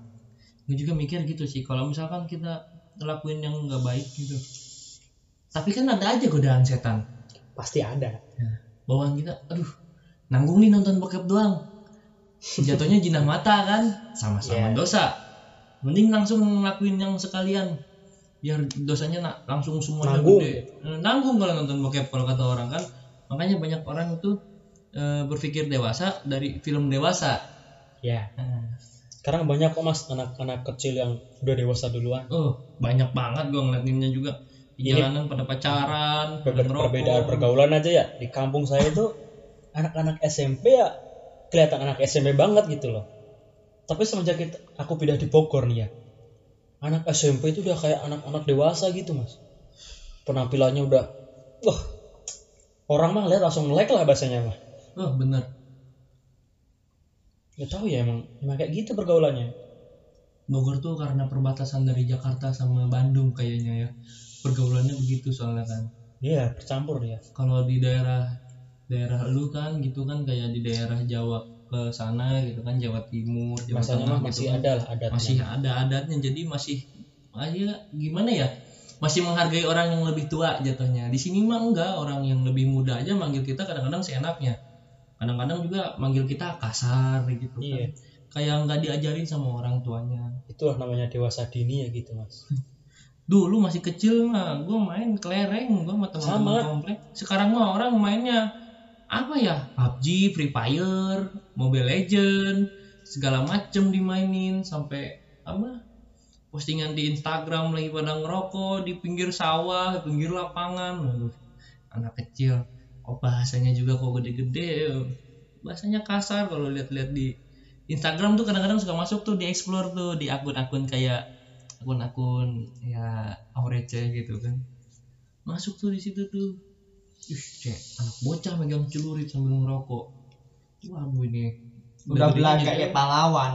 Gue juga mikir gitu sih kalau misalkan kita ngelakuin yang nggak baik gitu. Tapi kan ada aja godaan setan. Pasti ada. Bawaan kita aduh nanggung nih nonton bokep doang. Jatuhnya jinah mata kan sama-sama Iya. dosa. Mending langsung ngelakuin yang sekalian biar dosanya na- langsung semuanya Nanggung. gede. Eh, nanggung kalau nonton bokep kalau kata orang kan. Makanya banyak orang itu eh, berpikir dewasa dari film dewasa. Ya Nah, sekarang banyak kok mas anak-anak kecil yang udah dewasa duluan. Oh banyak banget gua ngeliatinnya juga. Di Ini- jalanan pada pacaran pada Per- ngerokok. perbedaan pergaulan aja ya. Di kampung saya itu anak-anak SMP ya kelihatan anak SMP banget gitu loh. Tapi semenjak kita, aku pindah di Bogor nih ya anak SMP itu udah kayak anak-anak dewasa gitu mas. Penampilannya udah wah orang mah lihat langsung melek lah bahasanya mah oh bener nggak tahu ya emang emang kayak gitu pergaulannya. Bogor tuh karena perbatasan dari Jakarta sama Bandung kayaknya ya. Pergaulannya begitu soalnya kan. Iya bercampur ya kalau di daerah daerah lu kan gitu kan kayak di daerah Jawa ke sana gitu kan Jawa Timur Jawa masanya Tengah gitu masih kan. ada lah adatnya. Masih ada adatnya jadi masih aja gimana ya masih menghargai orang yang lebih tua jatuhnya. Di sini mah enggak orang yang lebih muda aja manggil kita kadang-kadang seenaknya. Kadang-kadang juga manggil kita kasar gitu kan. Iya. kayak nggak diajarin sama orang tuanya. Itulah namanya dewasa dini ya gitu mas. Dulu masih kecil mah gue main kelereng gue sama teman-teman komplek. Sekarang mah orang mainnya apa ya? PUBG Free Fire Mobile Legend segala macem dimainin sampai apa? Postingan di Instagram lagi pada ngerokok di pinggir sawah pinggir lapangan. Aduh, anak kecil. Oh bahasanya juga kok gede-gede? Bahasanya kasar kalau lihat-lihat di Instagram tuh kadang-kadang suka masuk tuh di explore tuh di akun-akun kayak akun-akun ya aurece gitu kan. Masuk tuh di situ tuh ih cek anak bocah megang celurit sambil ngerokok. Waduh ini. Udah belaga juga. ya pahlawan.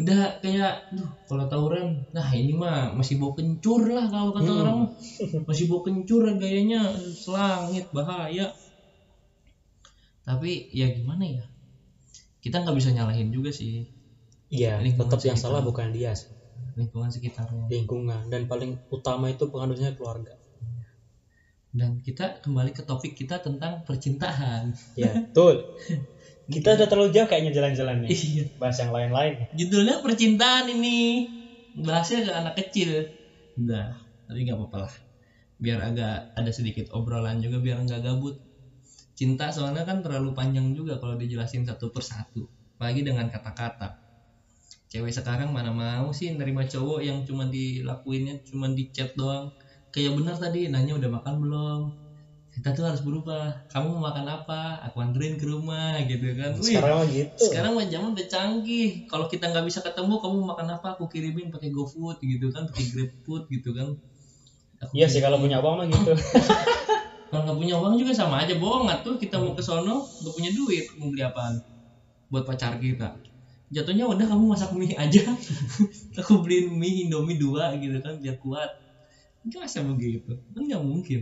Udah kayak duh kalau tawuran nah ini mah masih bau kencur lah kalau kata Hmm. orang. Masih bau kencur gayanya selangit bahaya. Tapi ya gimana ya? Kita nggak bisa nyalahin juga sih. Iya tetap yang sekitar. salah bukan dia sih. lingkungan sekitarnya. Lingkungan dan paling utama itu pengaruhnya keluarga dan kita kembali ke topik kita tentang percintaan. Ya betul. Kita udah terlalu jauh kayaknya jalan-jalan nih iya. Bahas yang lain-lain. Judulnya percintaan ini. Bahasnya ke anak kecil? Udah tapi nggak apa-apa lah. Biar agak ada sedikit obrolan juga biar nggak gabut. Cinta soalnya kan terlalu panjang juga kalau dijelasin satu persatu. Apalagi dengan kata-kata. Cewek sekarang mana mau sih nerima cowok yang cuma dilakuinnya cuma di chat doang kayak benar tadi nanya udah makan belum? Kita tuh harus berubah. Kamu mau makan apa? Aku anterin ke rumah gitu kan. Wih, sekarang mah gitu. sekarang mah zaman udah canggih. Kalau kita nggak bisa ketemu kamu makan apa? Aku kirimin pakai GoFood gitu kan pakai GrabFood gitu kan. Aku iya sih kalau punya uang mah gitu. Kalau nggak punya uang juga sama aja bohong tuh? Kita mau ke sono nggak punya duit mau beli apaan? Buat pacar kita. Jatuhnya udah kamu masak mie aja. Aku beliin mie indomie dua gitu kan biar kuat bisa begitu kan nggak mungkin.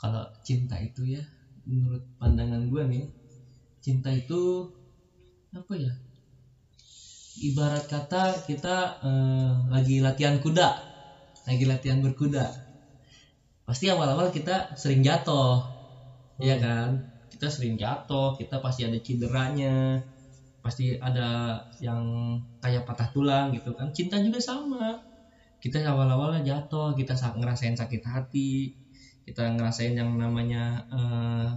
Kalau cinta itu ya menurut pandangan gue nih cinta itu apa ya ibarat kata kita eh, lagi latihan kuda lagi latihan berkuda. Pasti awal-awal kita sering jatuh ya kan? Kita sering jatuh kita pasti ada cederanya pasti ada yang kayak patah tulang gitu kan. Cinta juga sama kita awal-awalnya jatuh kita sa- ngerasain sakit hati kita ngerasain yang namanya eh,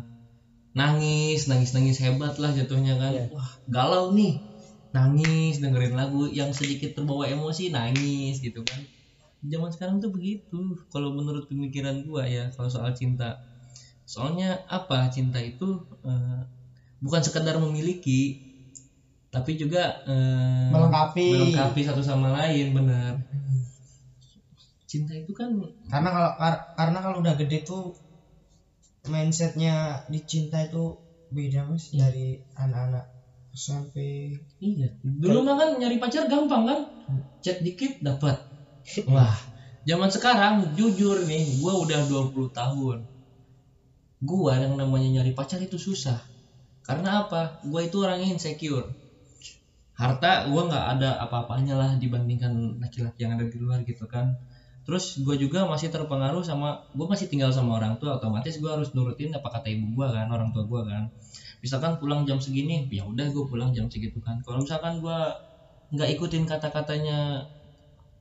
nangis nangis nangis hebat lah jatuhnya kan. Iya. wah galau nih. Nangis dengerin lagu yang sedikit terbawa emosi nangis gitu kan. Zaman sekarang tuh begitu kalau menurut pemikiran gua ya kalau soal cinta. Soalnya apa? Cinta itu eh, bukan sekedar memiliki tapi juga eh, melengkapi. melengkapi satu sama lain benar cinta itu kan karena kalau kar- karena kalau udah gede tuh mindsetnya dicinta itu beda mas dari anak-anak SMP Iya. Dulu mah kan nyari pacar gampang kan? Chat dikit dapat. Wah, zaman sekarang jujur nih, gua udah 20 tahun. Gua yang namanya nyari pacar itu susah. Karena apa? Gua itu orangnya insecure. Harta gua nggak ada apa-apanya lah dibandingkan laki-laki yang ada di luar gitu kan. Terus gua juga masih terpengaruh sama gua masih tinggal sama orang tua, otomatis gua harus nurutin apa kata ibu gua kan, orang tua gua kan. Misalkan pulang jam segini ya udah gue pulang jam segitu kan. Kalau misalkan gue nggak ikutin kata-katanya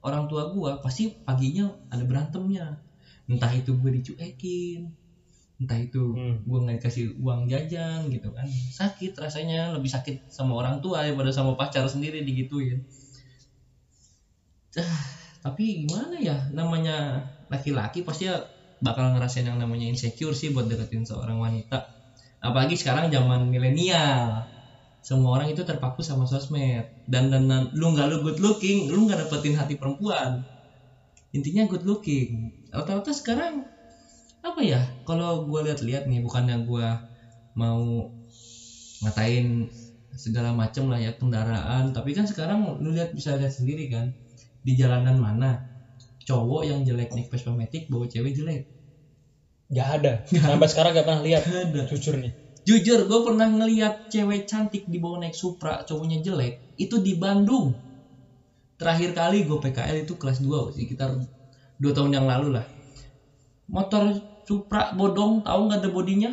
orang tua gue pasti paginya ada berantemnya. Entah itu gue dicuekin entah itu Hmm. gue nggak dikasih uang jajan gitu kan. Sakit rasanya lebih sakit sama orang tua daripada sama pacar sendiri digituin tapi gimana ya namanya laki-laki pasti ya bakal ngerasain yang namanya insecure sih buat deketin seorang wanita. Apalagi sekarang zaman milenial. Semua orang itu terpaku sama sosmed. Dan dan, dan lu nggak lu good looking lu nggak dapetin hati perempuan. Intinya good looking. Rata-rata sekarang apa ya kalau gue lihat-lihat nih bukannya gue mau ngatain segala macem lah ya kendaraan. Tapi kan sekarang lu lihat bisa lihat sendiri kan di jalanan mana cowok yang jelek naik Vespa Matic bawa cewek jelek nggak ada sampai sekarang nggak pernah lihat ada jujur nih Jujur, gue pernah ngeliat cewek cantik dibawa naik Supra, cowoknya jelek. Itu di Bandung. Terakhir kali gue PKL itu kelas 2, sekitar 2 tahun yang lalu lah. Motor Supra bodong, tahu nggak ada bodinya?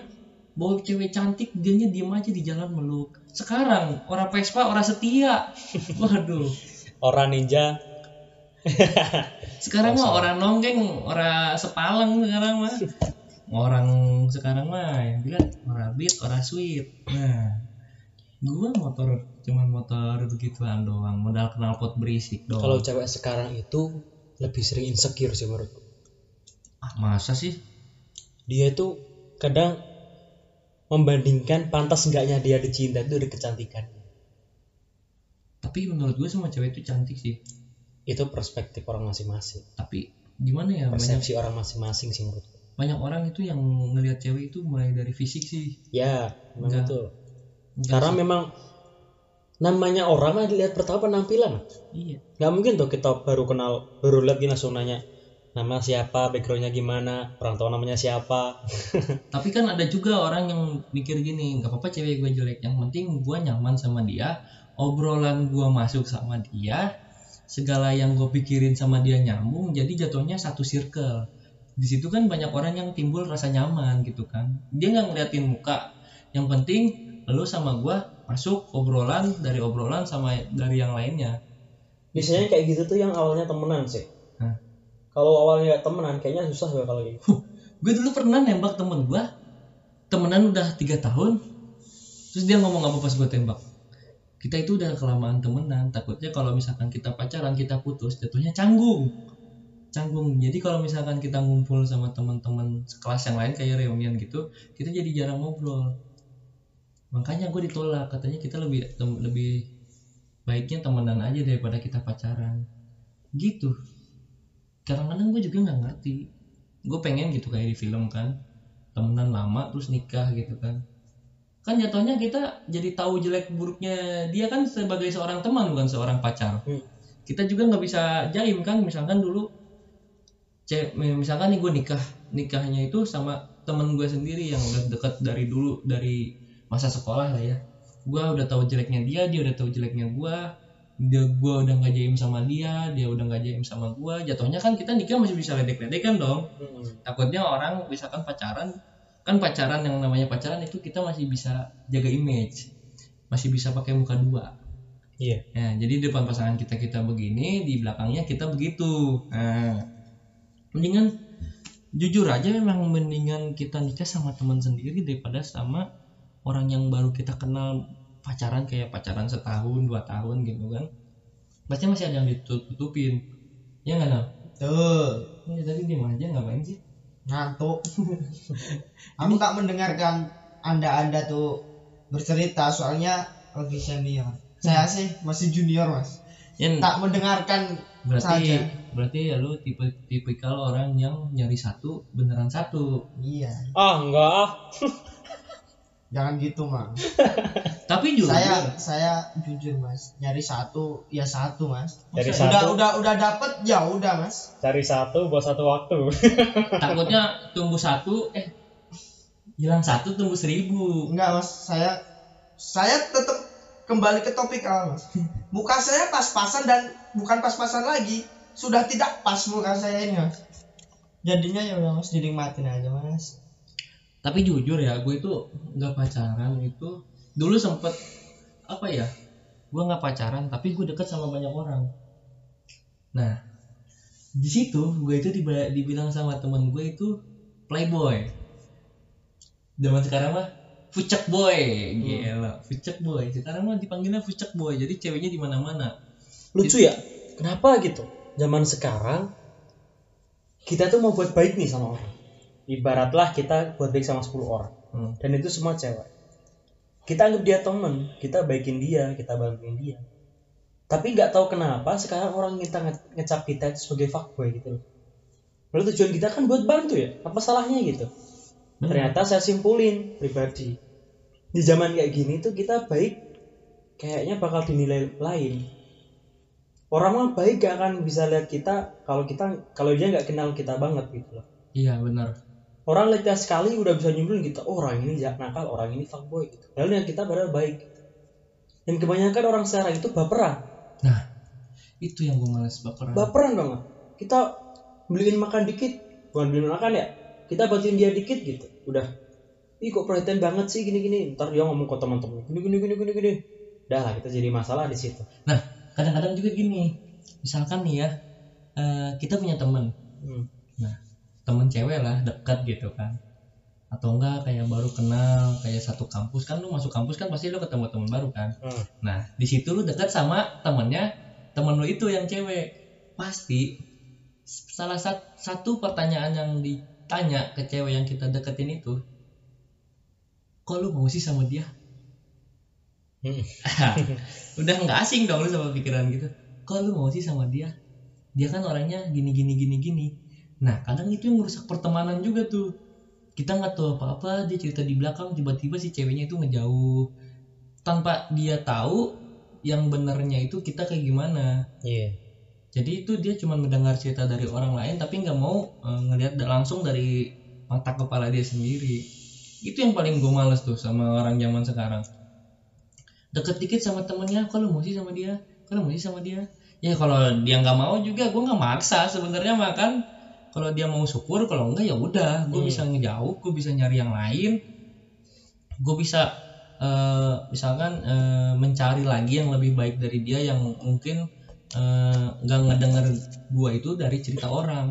Bawa cewek cantik, dianya diem aja di jalan meluk. Sekarang, orang Vespa, orang setia. Waduh. orang ninja Sekarang mah orang nonggeng, orang sepalang sekarang mah. Orang sekarang mah yang bilang orang beat, orang sweet. Nah, gua motor cuman motor begituan doang, modal knalpot berisik doang. kalau cewek sekarang itu lebih sering insecure sih menurutku ah, masa sih? dia itu kadang membandingkan pantas enggaknya dia dicinta itu dari kecantikan Tapi menurut gue semua cewek itu cantik sih. Itu perspektif orang masing-masing Tapi gimana ya banyak persepsi orang masing-masing sih menurutku banyak orang itu yang ngelihat cewek itu mulai dari fisik sih. ya memang Enggak. betul Enggak karena sih. memang namanya orang mah dilihat pertama penampilan iya. nggak mungkin tuh kita baru kenal baru lihat gini langsung nanya nama siapa backgroundnya gimana orang tua namanya siapa Tapi kan ada juga orang yang mikir gini, nggak apa-apa cewek gue jelek, yang penting gue nyaman sama dia, obrolan gue masuk sama dia, segala yang gue pikirin sama dia nyambung, jadi jatuhnya satu circle. Di situ kan banyak orang yang timbul rasa nyaman gitu kan. Dia nggak ngeliatin muka, yang penting lu sama gue masuk obrolan dari obrolan sama dari yang lainnya. biasanya kayak gitu tuh yang awalnya temenan sih Hah? kalau awalnya temenan kayaknya susah ya kalau gitu gue dulu pernah nembak temen gue temenan udah tiga tahun terus dia ngomong apa pas gue tembak kita itu udah kelamaan temenan. Takutnya kalau misalkan kita pacaran kita putus jatuhnya canggung. Canggung. Jadi kalau misalkan kita ngumpul sama teman-teman sekelas yang lain kayak reunian gitu kita jadi jarang ngobrol. Makanya gue ditolak. Katanya kita lebih lebih baiknya temenan aja daripada kita pacaran. Gitu. Kadang-kadang gue juga nggak ngerti. Gue pengen gitu kayak di film kan. Temenan lama terus nikah gitu kan kan jatuhnya kita jadi tahu jelek buruknya dia kan sebagai seorang teman bukan seorang pacar. Hmm. kita juga nggak bisa jaim kan misalkan dulu ce- misalkan nih gue nikah nikahnya itu sama temen gue sendiri yang udah deket dari dulu dari masa sekolah lah ya. Gue udah tahu jeleknya dia dia udah tahu jeleknya gue dia gue udah nggak jaim sama dia dia udah nggak jaim sama gue jatuhnya kan kita nikah masih bisa ledek-ledekan dong. Takutnya orang misalkan pacaran kan pacaran yang namanya pacaran itu kita masih bisa jaga image. Masih bisa pakai muka dua. Iya. Ya jadi di depan pasangan kita kita begini di belakangnya kita begitu. Nah mendingan jujur aja memang mendingan kita nikah sama teman sendiri daripada sama orang yang baru kita kenal pacaran kayak pacaran setahun dua tahun gitu kan. Pasti masih ada yang ditutup-tutupin. Ya nggak Nal? Tuh, Ya, tadi diem aja ngapain sih ngantuk. Aku tak mendengarkan anda-anda tuh bercerita soalnya lebih senior. Saya sih masih junior mas. ya Tak mendengarkan berarti saja. berarti ya lu tipe tipikal orang yang nyari satu beneran satu Iya. ah enggak ah Jangan gitu mas. tapi jujur saya saya jujur mas. Nyari satu ya satu mas. Dari udah satu. udah udah dapet ya udah mas. cari satu buat satu waktu takutnya tumbuh satu eh hilang satu tumbuh seribu Enggak mas. Saya saya tetap kembali ke topik awal mas. Muka saya pas-pasan dan bukan pas-pasan lagi. Sudah tidak pas muka saya ini mas. Jadinya ya udah mas dinikmatin aja mas. Tapi jujur ya gue itu nggak pacaran itu. Dulu sempet apa ya gue nggak pacaran tapi gue deket sama banyak orang. Nah di situ gue itu dibilang sama temen gue itu playboy. Zaman sekarang mah fucek boy gila. Fucek boy. Sekarang mah dipanggilnya fucek boy jadi ceweknya di mana mana lucu ya? Kenapa gitu? Zaman sekarang kita tuh mau buat baik nih sama orang ibaratlah kita buat baik sama 10 orang. Hmm. dan itu semua cewek. Kita anggap dia temen kita baikin dia kita bantuin dia. Tapi nggak tahu kenapa sekarang orang kita nge- ngecap kita sebagai fuckboy gitu loh. Lalu tujuan kita kan buat bantu ya apa salahnya gitu? Ternyata saya simpulin pribadi. Di zaman kayak gini tuh kita baik kayaknya bakal dinilai lain. Orang mah baik gak akan bisa lihat kita kalau kita kalau dia nggak kenal kita banget gitu loh. Iya benar orang lihat sekali udah bisa nyimpulin kita oh, orang ini jahat nakal orang ini fuckboy gitu. Padahal yang kita padahal baik dan kebanyakan orang sekarang itu baperan. Nah itu yang gue males baperan. Baperan banget kita beliin makan dikit. Bukan beliin makan ya kita bantuin dia dikit gitu. Udah. Ih kok perhatian banget sih gini gini ntar dia ngomong ke teman-teman gini gini gini gini gini. Udah lah kita jadi masalah di situ. Nah, kadang-kadang juga gini, misalkan nih ya, eh, kita punya temen, Hmm. nah temen cewek lah dekat gitu kan, atau enggak kayak baru kenal, kayak satu kampus. Kan lu masuk kampus kan pasti lu ketemu teman baru kan, Hmm. nah di situ lu dekat sama temennya, temen lu itu yang cewek, pasti salah sat- satu pertanyaan yang ditanya ke cewek yang kita deketin itu, kok lu mau sih sama dia? Hmm. udah nggak asing dong lu sama pikiran gitu. Kok lu mau sih sama dia? Dia kan orangnya gini gini gini gini nah kadang itu yang merusak pertemanan juga tuh. Kita nggak tahu apa apa dia cerita di belakang tiba-tiba si ceweknya itu ngejauh. Tanpa dia tahu yang benernya itu kita kayak gimana. Iya. Jadi itu dia cuma mendengar cerita dari orang lain tapi nggak mau eh, ngelihat langsung dari mata kepala dia sendiri. Itu yang paling gue males tuh sama orang zaman sekarang. Deket dikit sama temennya kalau mau sih sama dia? Kalau mau sih sama dia? Ya kalau dia nggak mau juga gue nggak maksa sebenarnya makan kalau dia mau syukur kalau enggak ya udah gue Hmm. bisa ngejauh gue bisa nyari yang lain. Gue bisa eh, misalkan eh, mencari lagi yang lebih baik dari dia yang mungkin eh, nggak ngedenger gua itu dari cerita orang.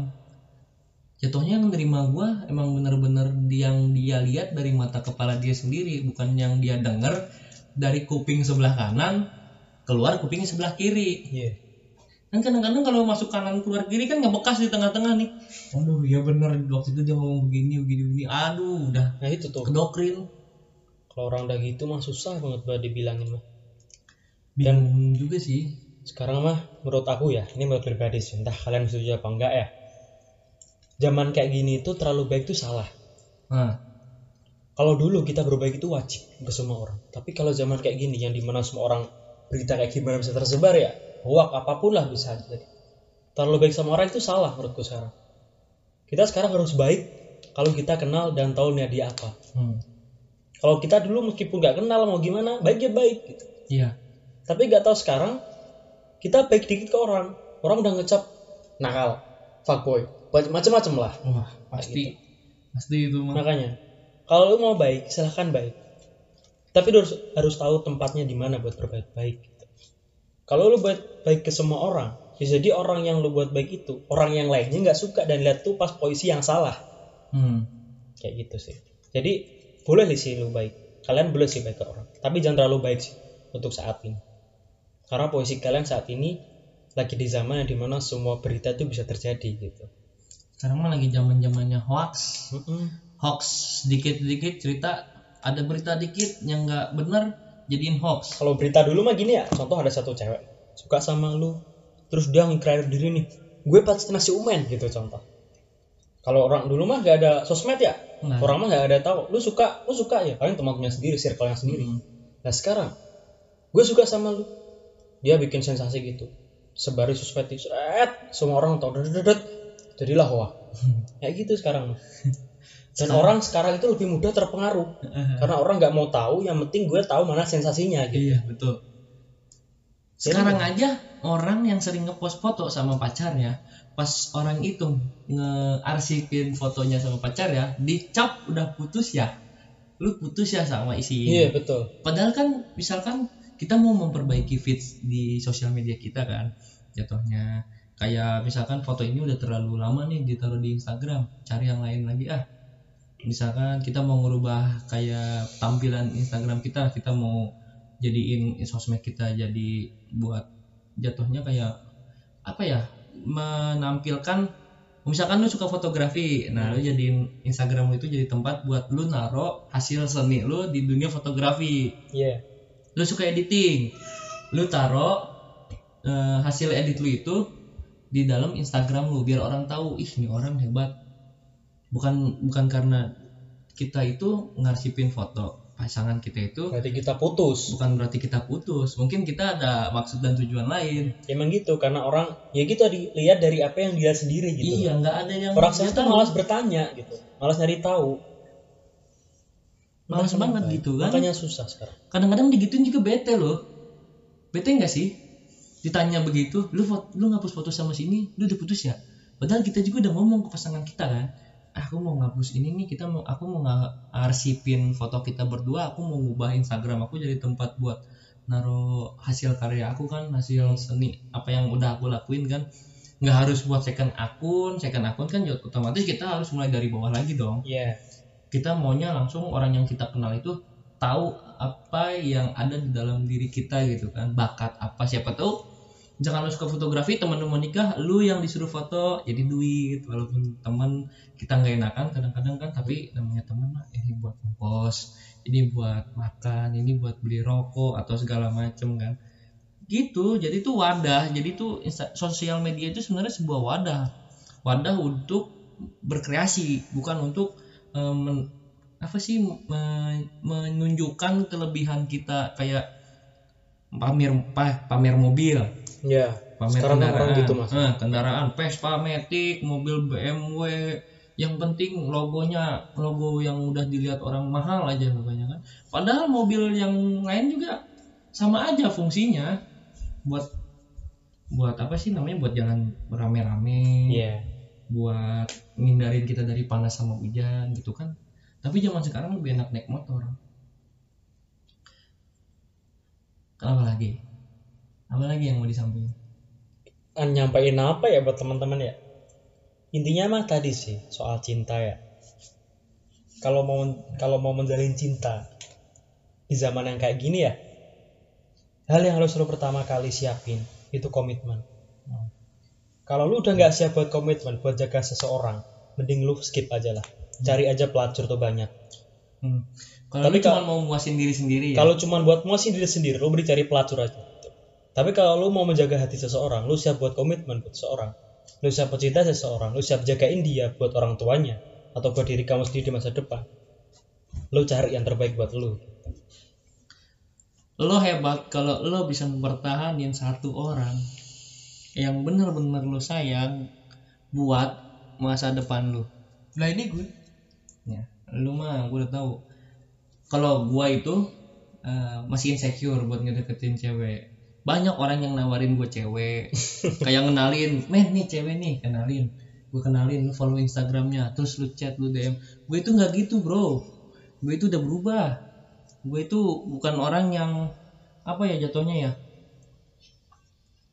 Jatuhnya yang nerima gua emang bener-bener yang dia lihat dari mata kepala dia sendiri bukan yang dia denger dari kuping sebelah kanan keluar kuping sebelah kiri. Iya kan kadang-kadang kalau masuk kanan keluar kiri kan ngebekas di tengah-tengah nih. Aduh ya bener. Waktu itu dia ngomong begini begini begini. Aduh udah nah itu tuh. kedokrin. Kalau orang udah gitu mah susah banget buat dibilangin mah. Bingung juga sih. Sekarang mah menurut aku ya ini menurut pribadi sih. Entah kalian setuju apa enggak ya. Zaman kayak gini tuh terlalu baik tuh salah. Nah. Kalau dulu kita berbaik itu wajib ke semua orang. Tapi kalau zaman kayak gini yang di mana semua orang berita kayak gimana bisa tersebar ya hoak apa pun lah bisa. Jadi terlalu baik sama orang itu salah menurutku sekarang. Kita sekarang harus baik kalau kita kenal dan tahu niat dia apa. Hmm. kalau kita dulu meskipun nggak kenal mau gimana baik ya baik gitu. Iya. Tapi nggak tahu sekarang kita baik dikit ke orang. Orang udah ngecap nakal fuckboy macam-macam lah. Wah pasti. pasti itu mah makanya kalau lu mau baik silahkan baik. Tapi harus harus tahu tempatnya di mana buat berbaik baik gitu. Kalau lu buat baik ke semua orang bisa jadi orang yang lu buat baik itu orang yang lainnya nggak suka dan lihat tuh pas posisi yang salah. Hmm. kayak gitu sih. Jadi boleh sih lu baik. Kalian boleh sih baik ke orang tapi jangan terlalu baik sih untuk saat ini. Karena posisi kalian saat ini lagi di zaman yang di mana semua berita itu bisa terjadi gitu. Sekarang mah lagi zaman zamannya hoax. Mm-mm. hoax sedikit-sedikit cerita ada berita dikit yang nggak bener jadiin hoax. Kalau berita dulu mah gini ya contoh ada satu cewek suka sama lu terus dia nge diri nih gue pasti nasi umen gitu contoh. Kalau orang dulu mah gak ada sosmed ya ada. orang mah gak ada tahu lu suka lu suka ya. Paling teman-temannya sendiri circle yang sendiri. Hmm. nah sekarang gue suka sama lu. Dia bikin sensasi gitu sebari sosmed seret semua orang tahu dedet jadilah wah kayak gitu sekarang dan orang sekarang itu lebih mudah terpengaruh karena orang nggak mau tahu yang penting gue tahu mana sensasinya gitu Iya betul. Sekarang aja orang yang sering ngepost foto sama pacarnya, pas orang itu ngearsipin fotonya sama pacarnya, dicap udah putus ya. Lu putus ya sama isi ini. iya betul Padahal kan misalkan kita mau memperbaiki feeds di sosial media kita kan, jatuhnya kayak misalkan foto ini udah terlalu lama nih ditaruh di Instagram, cari yang lain lagi ah. Misalkan kita mau ngerubah kayak tampilan Instagram kita, kita mau jadiin sosmed kita jadi buat jatuhnya kayak apa ya menampilkan misalkan lu suka fotografi nah lu jadiin Instagram lu itu jadi tempat buat lu naro hasil seni lu di dunia fotografi. Iya. Lu suka editing lu taro eh, hasil edit lu itu di dalam Instagram lu biar orang tahu ih ini orang hebat bukan bukan karena kita itu ngarsipin foto pasangan kita itu berarti kita putus. Bukan berarti kita putus. Mungkin kita ada maksud dan tujuan lain. Emang gitu karena orang ya gitu dilihat dari apa yang dia sendiri gitu. Iya nggak ada yang orang sekarang tuh malas bertanya gitu. Malas nyari tahu. Malas banget ya. gitu kan. makanya susah sekarang. Kadang-kadang digituin juga bete loh. Bete nggak sih? Ditanya begitu lu fo- lu ngapus foto sama sini? Lu udah putus ya? Padahal kita juga udah ngomong ke pasangan kita kan. "Ah, aku mau ngapus ini nih kita mau aku mau ngarsipin foto kita berdua aku mau ngubah Instagram aku jadi tempat buat naro hasil karya aku kan hasil seni apa yang udah aku lakuin kan. Nggak harus buat second akun second akun kan otomatis kita harus mulai dari bawah lagi dong. Iya. Kita maunya langsung orang yang kita kenal itu tahu apa yang ada di dalam diri kita gitu kan bakat apa siapa tahu jangan lu suka fotografi teman lu mau nikah lu yang disuruh foto jadi duit. Walaupun teman kita nggak enakan kadang-kadang kan tapi namanya teman mah ini buat ongkos ini buat makan ini buat beli rokok atau segala macem kan. Gitu jadi itu wadah. Jadi itu sosial media itu sebenarnya sebuah wadah. Wadah untuk berkreasi bukan untuk men- apa sih me- menunjukkan kelebihan kita. Kayak pamer pa- pamer mobil iya pamer Sekarang kendaraan. gitu, Mas. Eh, kendaraan Vespa Matic mobil BMW yang penting logonya logo yang udah dilihat orang mahal aja pokoknya kan. Padahal mobil yang lain juga sama aja fungsinya. Buat buat apa sih namanya? Buat jalan rame-rame. Iya. Buat ngindarin kita dari panas sama hujan gitu kan. Tapi zaman sekarang lebih enak naik motor. Kenapa lagi apa lagi yang mau disampaikan? Kan nyampein apa ya buat teman-teman ya? Intinya mah tadi sih soal cinta ya. Kalau mau kalau mau menjalin cinta di zaman yang kayak gini ya hal yang harus lo pertama kali siapin itu komitmen. Kalau lu udah nggak siap buat komitmen buat jaga seseorang mending lu skip aja lah. Cari aja pelacur tuh banyak. Hmm. kalau Tapi cuma mau muasin diri sendiri ya? kalau cuman buat muasin diri sendiri lu beri cari pelacur aja tapi kalau lu mau menjaga hati seseorang lu siap buat komitmen buat seseorang. Lu siap mencinta seseorang lu siap jagain dia buat orang tuanya atau buat diri kamu sendiri di masa depan. Lu cari yang terbaik buat lu. Lo hebat kalau lo bisa mempertahankan satu orang yang benar-benar lo sayang buat masa depan lo. Lah ini gue. ya lu mah gue udah tahu. Kalau gua itu eh, masih insecure buat ngedeketin cewek banyak orang yang nawarin gue cewek. Kayak ngenalin men nih cewek nih kenalin. Gue kenalin lu follow instagramnya terus lu chat lu dm gue itu nggak gitu bro. Gue itu udah berubah. Gue itu bukan orang yang apa ya jatuhnya ya?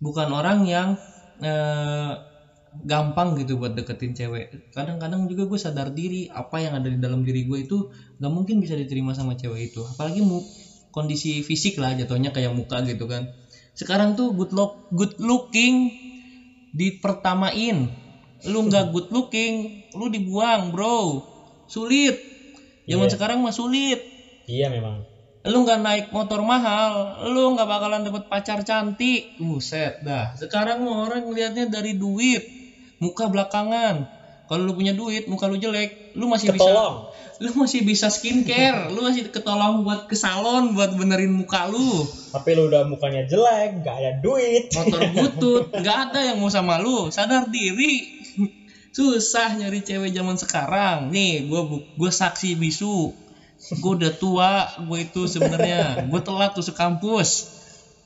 Bukan orang yang eh, gampang gitu buat deketin cewek. Kadang-kadang juga gue sadar diri apa yang ada di dalam diri gue itu nggak mungkin bisa diterima sama cewek itu. Apalagi mu kondisi fisik lah jatuhnya kayak muka gitu kan sekarang tuh good look good looking dipertamain. Lu nggak good looking lu dibuang bro. Sulit. Zaman Iya. sekarang mah sulit. Iya memang. Lu nggak naik motor mahal lu nggak bakalan dapet pacar cantik. Buset dah. Sekarang orang ngelihatnya dari duit muka belakangan kalau lu punya duit muka lu jelek lu masih Ketolong. bisa lu masih bisa skincare lu masih ketolong buat ke salon buat benerin muka lu. Tapi lu udah mukanya jelek, gak ada duit. motor butut nggak ada yang mau sama lu. Sadar diri. Susah nyari cewek zaman sekarang. Nih gue gue saksi bisu. Gue udah tua gue itu sebenarnya. Gue telat tuh sekampus.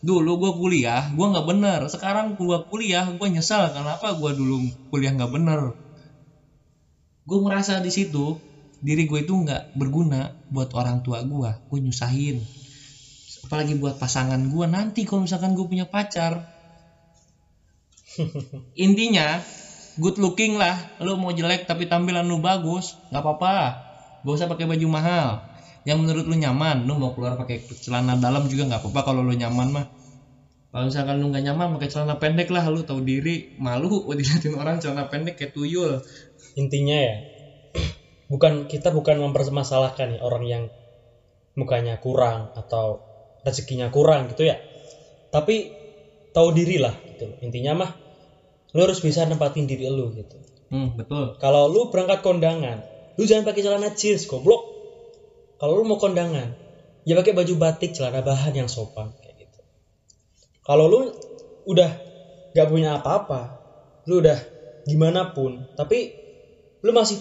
Dulu gue kuliah gue nggak bener. Sekarang gue kuliah gue nyesal kenapa gue dulu kuliah nggak bener gue merasa di situ diri gue itu nggak berguna buat orang tua gue gue nyusahin. Apalagi buat pasangan gue nanti kalau misalkan gue punya pacar intinya good looking lah. Lu mau jelek tapi tampilan lu bagus nggak apa-apa. Gak usah pakai baju mahal. Yang menurut lu nyaman lu mau keluar pakai celana dalam juga nggak apa-apa kalau lu nyaman mah. Kalau misalkan lu nggak nyaman pakai celana pendek lah. Lu tahu diri malu buat diliatin orang celana pendek kayak tuyul Intinya ya, bukan kita bukan mempermasalahkan nih orang yang mukanya kurang atau rezekinya kurang gitu ya. Tapi tahu diri lah gitu. Intinya mah lu harus bisa nempatin diri lu gitu. hmm, betul Kalau lu berangkat kondangan, lu jangan pakai celana jeans goblok. Kalau lu mau kondangan, ya pakai baju batik, celana bahan yang sopan kayak gitu. Kalau lu udah gak punya apa-apa, lu udah gimana pun, tapi lu masih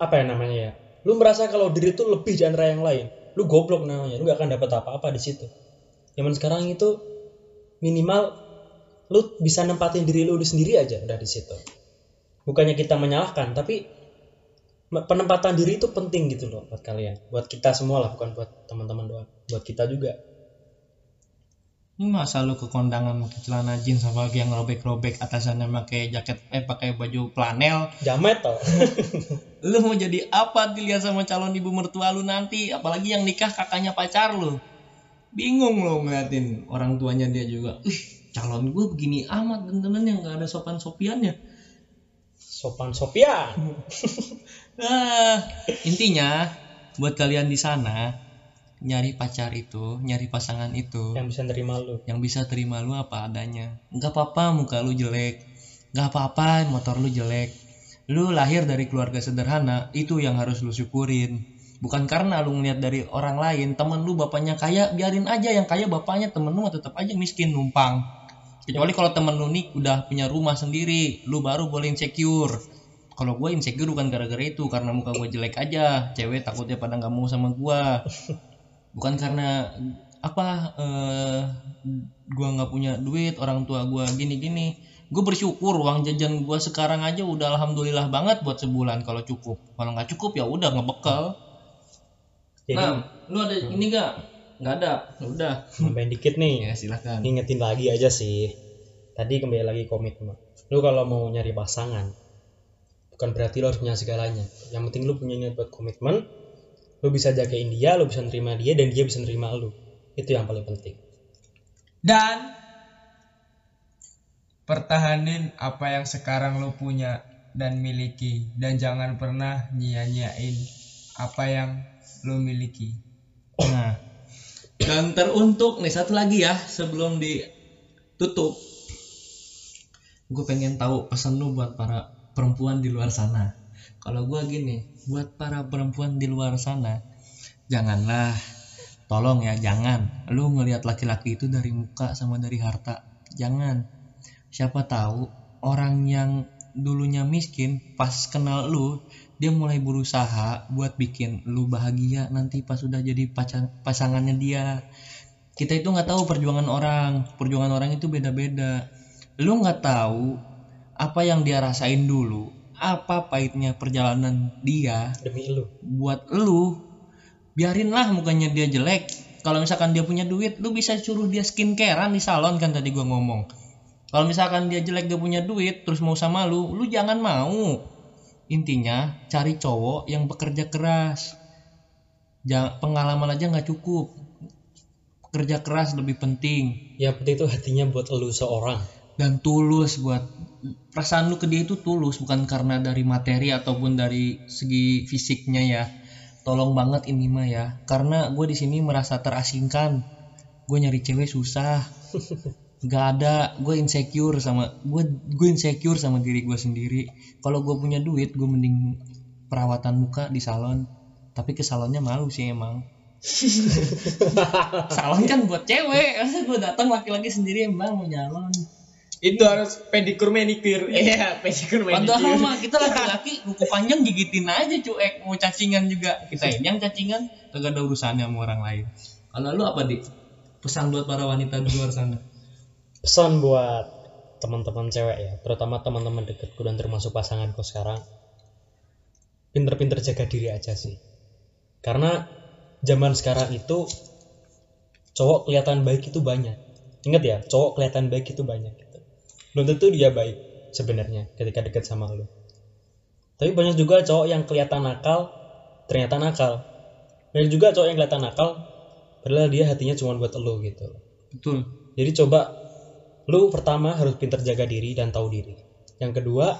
apa ya namanya ya? Lu merasa kalau diri itu lebih antara yang lain, lu goblok namanya, lu gak akan dapat apa-apa di situ. Zaman sekarang itu minimal lu bisa nempatin diri lu sendiri aja udah di situ bukannya kita menyalahkan tapi penempatan diri itu penting gitu loh buat kalian buat kita semua lah bukan buat teman-teman doang buat kita juga ini masa lu ke kondangan pakai celana jeans sama yang robek-robek atasannya pakai jaket eh pakai baju flanel. Jamet tau lu mau jadi apa dilihat sama calon ibu mertua lu nanti? Apalagi yang nikah kakaknya pacar lu. Bingung lo ngeliatin orang tuanya dia juga. Ih calon gue begini amat dan yang nggak ada sopan sopiannya sopan sopian. Ah, intinya buat kalian di sana nyari pacar itu nyari pasangan itu yang bisa nerima lu. yang bisa terima lu apa adanya. Nggak apa-apa muka lu jelek. Nggak apa-apa motor lu jelek. Lu lahir dari keluarga sederhana itu yang harus lu syukurin. Bukan karena lu ngeliat dari orang lain temen lu bapaknya kaya biarin aja yang kaya bapaknya temen lu tetap aja miskin numpang. Kecuali kalau temen lu nih udah punya rumah sendiri lu baru boleh insecure. Kalau gue insecure bukan gara-gara itu karena muka gue jelek aja. Cewek takutnya pada nggak mau sama gue bukan karena apa eh gua nggak punya duit orang tua gua gini gini gue bersyukur uang jajan gua sekarang aja udah alhamdulillah banget buat sebulan. Kalau cukup. Kalau nggak cukup ya udah ngebekal. Jadi nah lu ada ini nggak? Nggak ada? Ya udah. Nambahin dikit nih. Ya silahkan ngingetin lagi aja sih. Tadi kembali lagi komitmen. Lu kalau mau nyari pasangan bukan berarti lu harus punya segalanya. Yang penting lu punya niat buat komitmen lu bisa jagain dia lu bisa nerima dia dan dia bisa nerima lu. Itu yang paling penting. Dan pertahanin apa yang sekarang lo punya dan miliki. Dan jangan pernah nyia-nyiain apa yang lo miliki. nah dan teruntuk nih satu lagi ya sebelum ditutup. Gue pengen tahu pesan lu buat para perempuan di luar sana. Kalau gue gini buat para perempuan di luar sana. Janganlah tolong ya jangan. Lu ngelihat laki-laki itu dari muka sama dari harta. Jangan. Siapa tahu orang yang dulunya miskin pas kenal lu dia mulai berusaha buat bikin lu bahagia nanti pas udah jadi pacar pasangannya dia. Kita itu nggak tahu perjuangan orang. Perjuangan orang itu beda-beda. Lu nggak tahu apa yang dia rasain dulu apa pahitnya perjalanan dia demi lu. buat lu biarinlah mukanya dia jelek. Kalau misalkan dia punya duit lu bisa suruh dia skincarean di salon kan tadi gua ngomong. Kalau misalkan dia jelek dia punya duit terus mau sama lu lu jangan mau. Intinya cari cowok yang bekerja keras. Jangan pengalaman aja nggak cukup. Kerja keras lebih penting. Yang penting itu hatinya buat lu seorang dan tulus buat perasaan lu ke dia itu tulus bukan karena dari materi ataupun dari segi fisiknya ya. Tolong banget ini mah ya. Karena gue di sini merasa terasingkan. Gue nyari cewek susah. Nggak ada gue insecure sama gue gue insecure sama diri gue sendiri. Kalau gue punya duit gue mending perawatan muka di salon. Tapi ke salonnya malu sih emang. Salon kan buat cewek. Gue datang laki-laki sendiri emang mau nyalon itu harus pedikur manicure iya pedikur Padahal manicure mah kita laki-laki kuku panjang gigitin aja cuek mau cacingan juga kita ini yang cacingan kagak ada urusannya sama orang lain. Kalau lu apa dik? Pesan buat para wanita di luar sana. pesan buat teman-teman cewek ya terutama teman-teman dekatku dan termasuk pasanganku sekarang pinter-pinter jaga diri aja sih karena zaman sekarang itu cowok kelihatan baik itu banyak ingat ya cowok kelihatan baik itu banyak. Belum tentu dia baik sebenarnya ketika dekat sama lu tapi banyak juga cowok yang kelihatan nakal ternyata nakal banyak juga cowok yang kelihatan nakal padahal dia hatinya cuma buat lu gitu Betul. jadi coba lu pertama harus pinter jaga diri dan tahu diri. Yang kedua,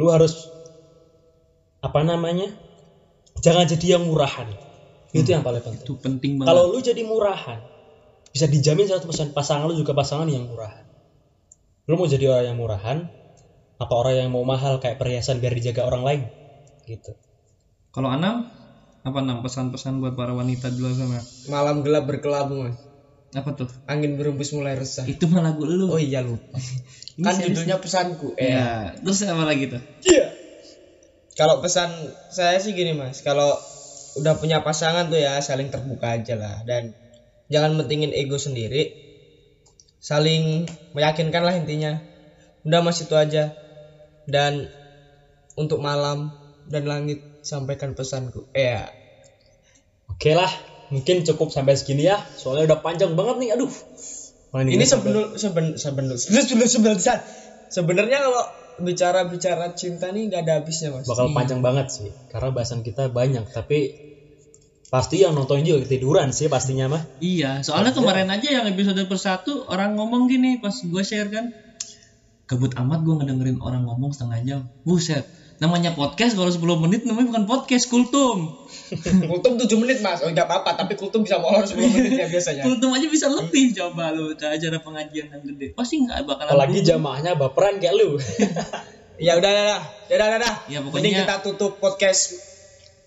lu harus apa namanya? Jangan jadi yang murahan. Itu yang paling penting. Itu penting banget. Kalau lu jadi murahan, bisa dijamin 100% pasangan lu juga pasangan yang murahan. Lu mau jadi orang yang murahan, apa orang yang mau mahal kayak perhiasan biar dijaga orang lain? Gitu. Kalau Anam apa Anam pesan-pesan buat para wanita di luar sana? malam gelap berkelabu mas Apa tuh? angin berembus mulai resah Itu mah lagu lu. oh iya lupa Ini kan judulnya pesanku eh Ya, terus apa lagi tuh? Iya. Kalau pesan saya sih gini mas, kalau udah punya pasangan tuh ya saling terbuka aja lah dan jangan mentingin ego sendiri, saling meyakinkan lah intinya. Udah mas itu aja. Dan untuk malam dan langit sampaikan pesanku. Ya. Oke lah, mungkin cukup sampai segini ya. Soalnya udah panjang banget nih. Aduh. Ini sebenarnya seben seben seben seben sebenarnya kalau bicara bicara cinta nih nggak ada habisnya mas. bakal panjang banget sih karena bahasan kita banyak tapi pasti yang nonton juga ketiduran sih pastinya mah Iya, soalnya kemarin aja yang episode persatu orang ngomong gini pas gue share kan, kebut amat gue ngedengerin orang ngomong setengah jam. Buset, namanya podcast kalau 10 menit namanya bukan podcast, kultum. Kultum 7 menit mas, oh nggak apa-apa, tapi kultum bisa molor 10 menit ya biasanya. Kultum aja bisa lebih coba lu ke acara pengajian yang gede. Pasti nggak bakalan. apalagi jamaahnya baperan kayak lu Ya udah udah udah, ya udah udah, udah. Ya, pokoknya- Mending kita tutup podcast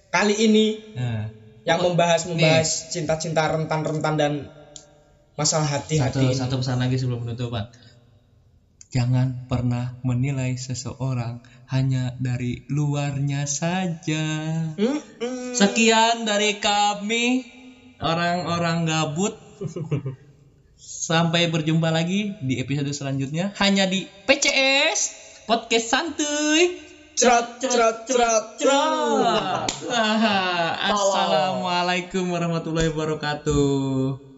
kali ini Nah, yang membahas membahas cinta-cinta rentan-rentan dan masalah hati satu satu pesan lagi sebelum penutupan. Jangan pernah menilai seseorang hanya dari luarnya saja. Sekian dari kami orang-orang gabut. Sampai berjumpa lagi di episode selanjutnya hanya di PCS Podcast Santuy. Cerot cerot cerot Cerot. Assalamualaikum warahmatullahi wabarakatuh.